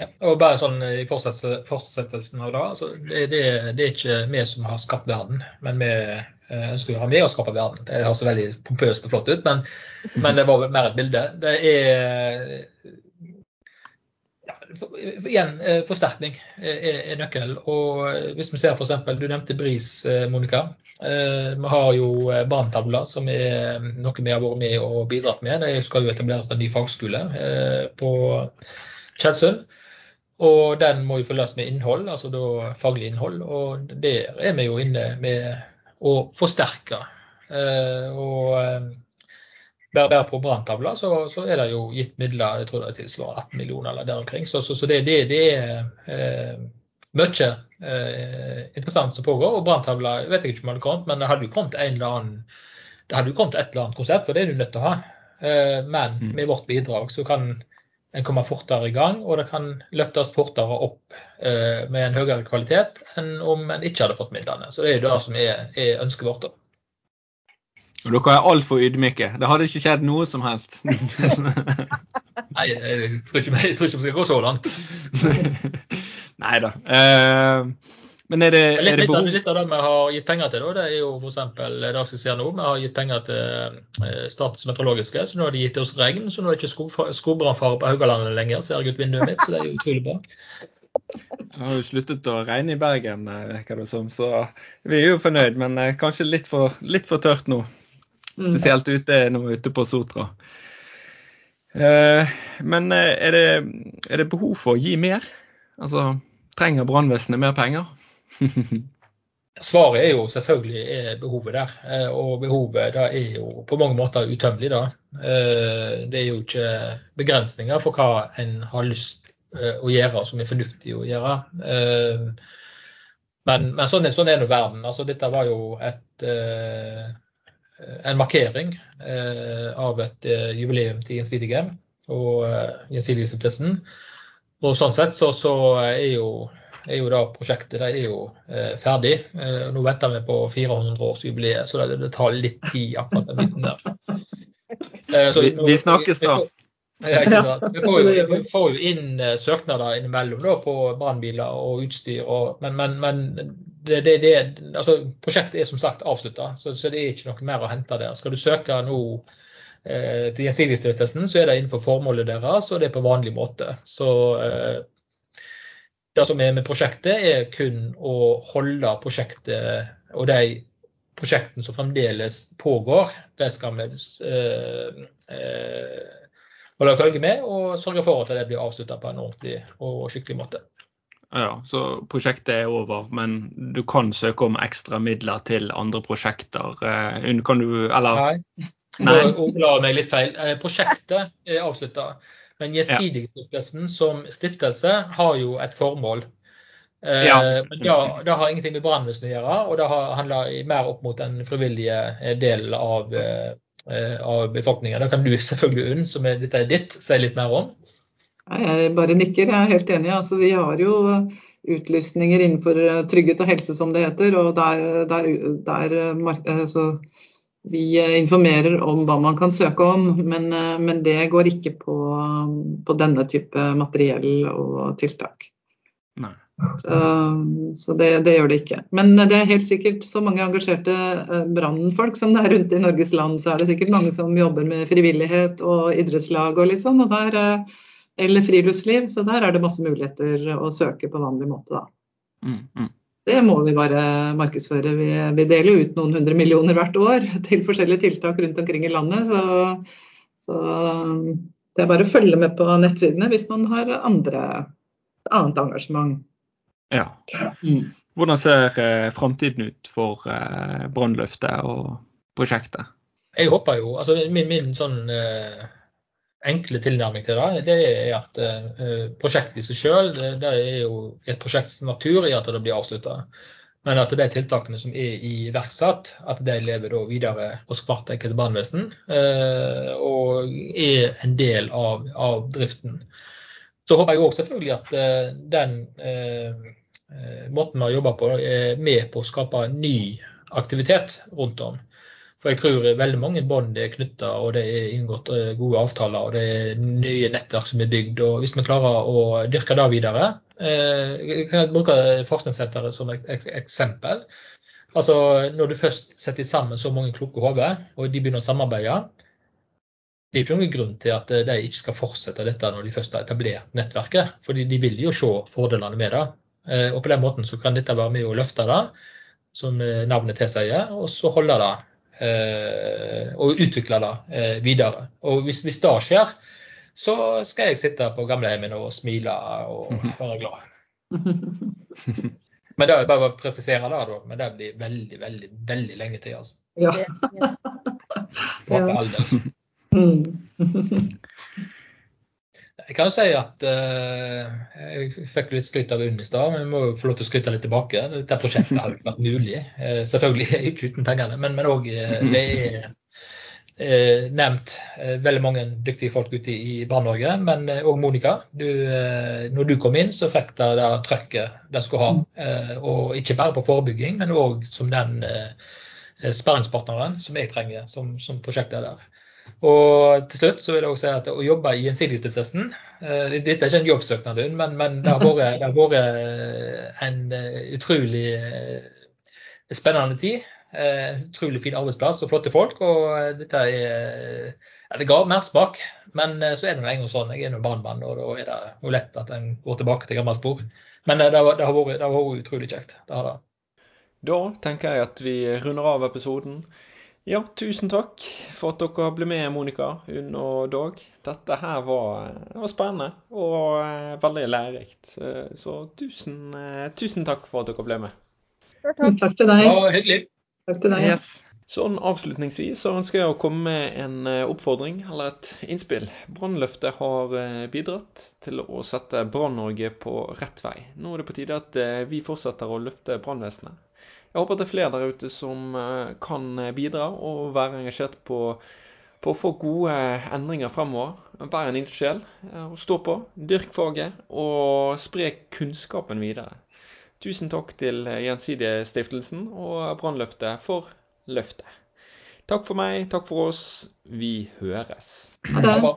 Speaker 4: Ja, og bare sånn I fortsettelsen av det, altså, det, det, det, er ikke vi som har skapt verden, men vi eh, ønsker å ha med å skape verden. Det høres veldig pompøst og flott ut, men, men det var mer et bilde. Det er igjen, eh, forsterkning er, er nøkkel. Og eh, hvis vi ser f.eks. Du nevnte BRIS, eh, Monica. Vi har jo Branntavla, som er noe vi har vært med og bidratt med. Det skal jo etableres en ny fagskole på Tjeldsund. Og den må jo følges med innhold, altså da faglig innhold. Og der er vi jo inne med å forsterke. Og bare på branntavla så, så, er det jo gitt midler, jeg tror det er tilsvarende 18 millioner eller der omkring. Så, så, så det, det, det, er eh, mye eh, interessant som pågår. Og branntavla vet jeg ikke om det hadde kommet, men det hadde jo kommet en eller annen det hadde jo kommet et eller annet konsept, for det er du nødt til å ha. Eh, men mm. med vårt bidrag så kan en komme fortere i gang, og det kan løftes fortere opp eh, med en høyere kvalitet enn om en ikke hadde fått midlene. Så det er jo det som er, er ønsket vårt. da.
Speaker 1: Og dere er altfor ydmyke. Det hadde ikke skjedd noe som helst.
Speaker 4: Nei, jeg tror, ikke, jeg tror ikke vi skal gå så langt.
Speaker 1: Nei da. Uh, men er det,
Speaker 4: litt,
Speaker 1: er det
Speaker 4: behov Litt av det vi har gitt penger til, det er jo f.eks. det vi ser nå. Vi har gitt penger til eh, Statens meteorologiske, så nå har de gitt oss regn. Så nå er det ikke skogbrannfare på Haugalandet lenger, ser jeg ut vinduet mitt. Så det er jo utrolig bra.
Speaker 1: Det har jo sluttet å regne i Bergen, eh, virker det som, så vi er jo fornøyd. Men kanskje litt for, litt for tørt nå. Mm. Spesielt ute nå ute på Sotra. Eh, men eh, er det, er det, behov for å gi mer? Altså, trenger brannvesenet mer penger?
Speaker 4: Svaret er jo selvfølgelig er behovet der. Eh, og behovet da er jo på mange måter utømmelig. da. Det er jo ikke begrensninger for hva en har lyst å gjøre som er fornuftig å gjøre. Men, men sånn, sånn er nå verden. Altså, dette var jo et Eh, en markering eh, av et eh, jubileum til Gjensidige. og Gjensidigestiftelsen. Og sånn sett så, så er, jo, er, jo, da prosjektet det er jo eh, ferdig. Eh, nå venter vi på 400-årsjubileet, så det, det, tar litt tid akkurat den biten der.
Speaker 1: Eh, så, vi, vi, snakkes da.
Speaker 4: Ja, ikke sant? Vi får jo, vi får jo inn søknader innimellom da, på brannbiler og utstyr, og, men, men, men det, det, det, altså, prosjektet er som sagt avslutta, så, så, det er ikke noe mer å hente der. Skal du søke nå eh, til Gjensidigestiftelsen, så er det innenfor formålet deres, og det er på vanlig måte. Så eh, det som er med prosjektet, er kun å holde prosjektet og de prosjektene som fremdeles pågår, det skal vi eh, eh, holde følge med og sørge for at det blir avslutta på en ordentlig og skikkelig måte.
Speaker 1: Ja, Så prosjektet er over, men du kan søke om ekstra midler til andre prosjekter? Eh, kan du, eller?
Speaker 4: Nei. Nei. La meg litt feil. Prosjektet er avslutta. Men Gjensidigestiftelsen som stiftelse har jo et formål. Eh, ja. Men det, det har ingenting med brannvesenet å gjøre, og det handler mer opp mot den frivillige delen av, av befolkningen. Da kan du selvfølgelig, Unn, som er, dette er ditt, si litt mer om.
Speaker 2: Jeg bare nikker, jeg er helt enig. Altså, vi har jo utlysninger innenfor eh, trygghet og helse, som det heter. og der, der, der altså, Vi informerer om hva man kan søke om, men, eh, men det går ikke på, på, denne type materiell og tiltak.
Speaker 1: Nei.
Speaker 2: Så, så det, det, gjør det ikke. Men det er helt sikkert så mange engasjerte brannfolk som det er rundt i Norges land, så er det sikkert mange som jobber med frivillighet og idrettslag og litt sånn. og der eller friluftsliv. Så der er det masse muligheter å søke på vanlig måte, da.
Speaker 1: Mm, mm.
Speaker 2: Det må vi bare markedsføre. Vi, vi, deler ut noen hundre millioner hvert år til forskjellige tiltak rundt omkring i landet. Så, så det er bare å følge med på nettsidene hvis man har andre, annet engasjement.
Speaker 1: Ja. Mm. Hvordan ser eh, framtiden ut for eh, Brannløftet og prosjektet?
Speaker 4: Jeg håper jo, altså Min, min sånn eh enkle tilnærming til det, det er at eh, prosjektet i seg selv, det, er jo et prosjekts natur i at det blir avslutta. Men at de tiltakene som er iverksatt, at de lever videre hos hvert enkelt brannvesen. Eh, og er en del av, av, driften. Så håper jeg òg selvfølgelig at eh, den måten vi har jobba på, er med på å skape ny aktivitet rundt om. For jeg tror veldig mange bånd er knytta, og det er inngått eh, gode avtaler, og det er nye nettverk som er bygd. og Hvis vi klarer å dyrke det videre eh, Jeg kan bruke Forskningssenteret som et eksempel. Altså, Når du først setter sammen så mange kloke hoder, og de begynner å samarbeide, det er ikke noen grunn til at de ikke skal fortsette dette når de først har etablert nettverket. fordi de vil jo se fordelene med det. Eh, og på den måten så kan dette være med å løfte det, som navnet tilsier, og så holde det Eh, og utvikle det eh, videre. Og hvis, hvis det skjer, så skal jeg sitte på gamlehjemmet og smile og være glad. Men det er bare å presisere det, da. Men det blir veldig, veldig, veldig lenge til. altså.
Speaker 2: Ja.
Speaker 4: På alder. Mm. Jeg kan jo si at uh, jeg fikk litt skryt av Unn i stad, men vi må jo få lov til å skryte litt tilbake. Dette prosjektet har jo ikke vært mulig. Uh, selvfølgelig ikke uten pengene, men òg uh, det er nevnt veldig mange dyktige folk ute i Brann-Norge. Men òg Monica. Du, når du kom inn, så fikk det det trøkket det skulle ha. og ikke bare på forebygging, men òg som den sperringspartneren som jeg trenger som, som prosjektleder. Og til slutt så vil jeg også si at å jobbe i Gjensidigestiftelsen uh, Dette er ikke en jobbsøknad, men, men det, har vært, det, har vært, eh, en uh, utrolig uh, spennende tid. utrolig fin arbeidsplass og flotte folk. Og dette er ja, Det ga mersmak, men så er det nå engang sånn. Jeg er nå brannmann, og da er det jo lett at en går tilbake til gammelt spor. Men det, det, har vært, det har vært utrolig kjekt. Det har det.
Speaker 1: Da tenker jeg at vi runder av episoden. Ja, tusen takk for at dere ble med, Monica, Unn og Dag. Dette her var, var spennende og uh, veldig lærerikt. Uh, så tusen, uh, tusen, takk for at dere ble med.
Speaker 2: Takk, takk til deg.
Speaker 4: Ja, hyggelig.
Speaker 2: Takk til deg.
Speaker 1: Yes. Sånn avslutningsvis så ønsker jeg å komme med en oppfordring eller et innspill. Brannløftet har bidratt til å sette Brann-Norge på rett vei. Nå er det på tide at vi fortsetter å løfte brannvesenet. Jeg håper at det er flere der ute som eh, kan bidra og være engasjert på, på å få gode endringer fremover. Vær en ildsjel og stå på. Dyrk faget og spre kunnskapen videre. Tusen takk til Gjensidigestiftelsen og Brannløftet for løftet. Takk for meg, takk for oss. Vi høres.
Speaker 2: Ha det.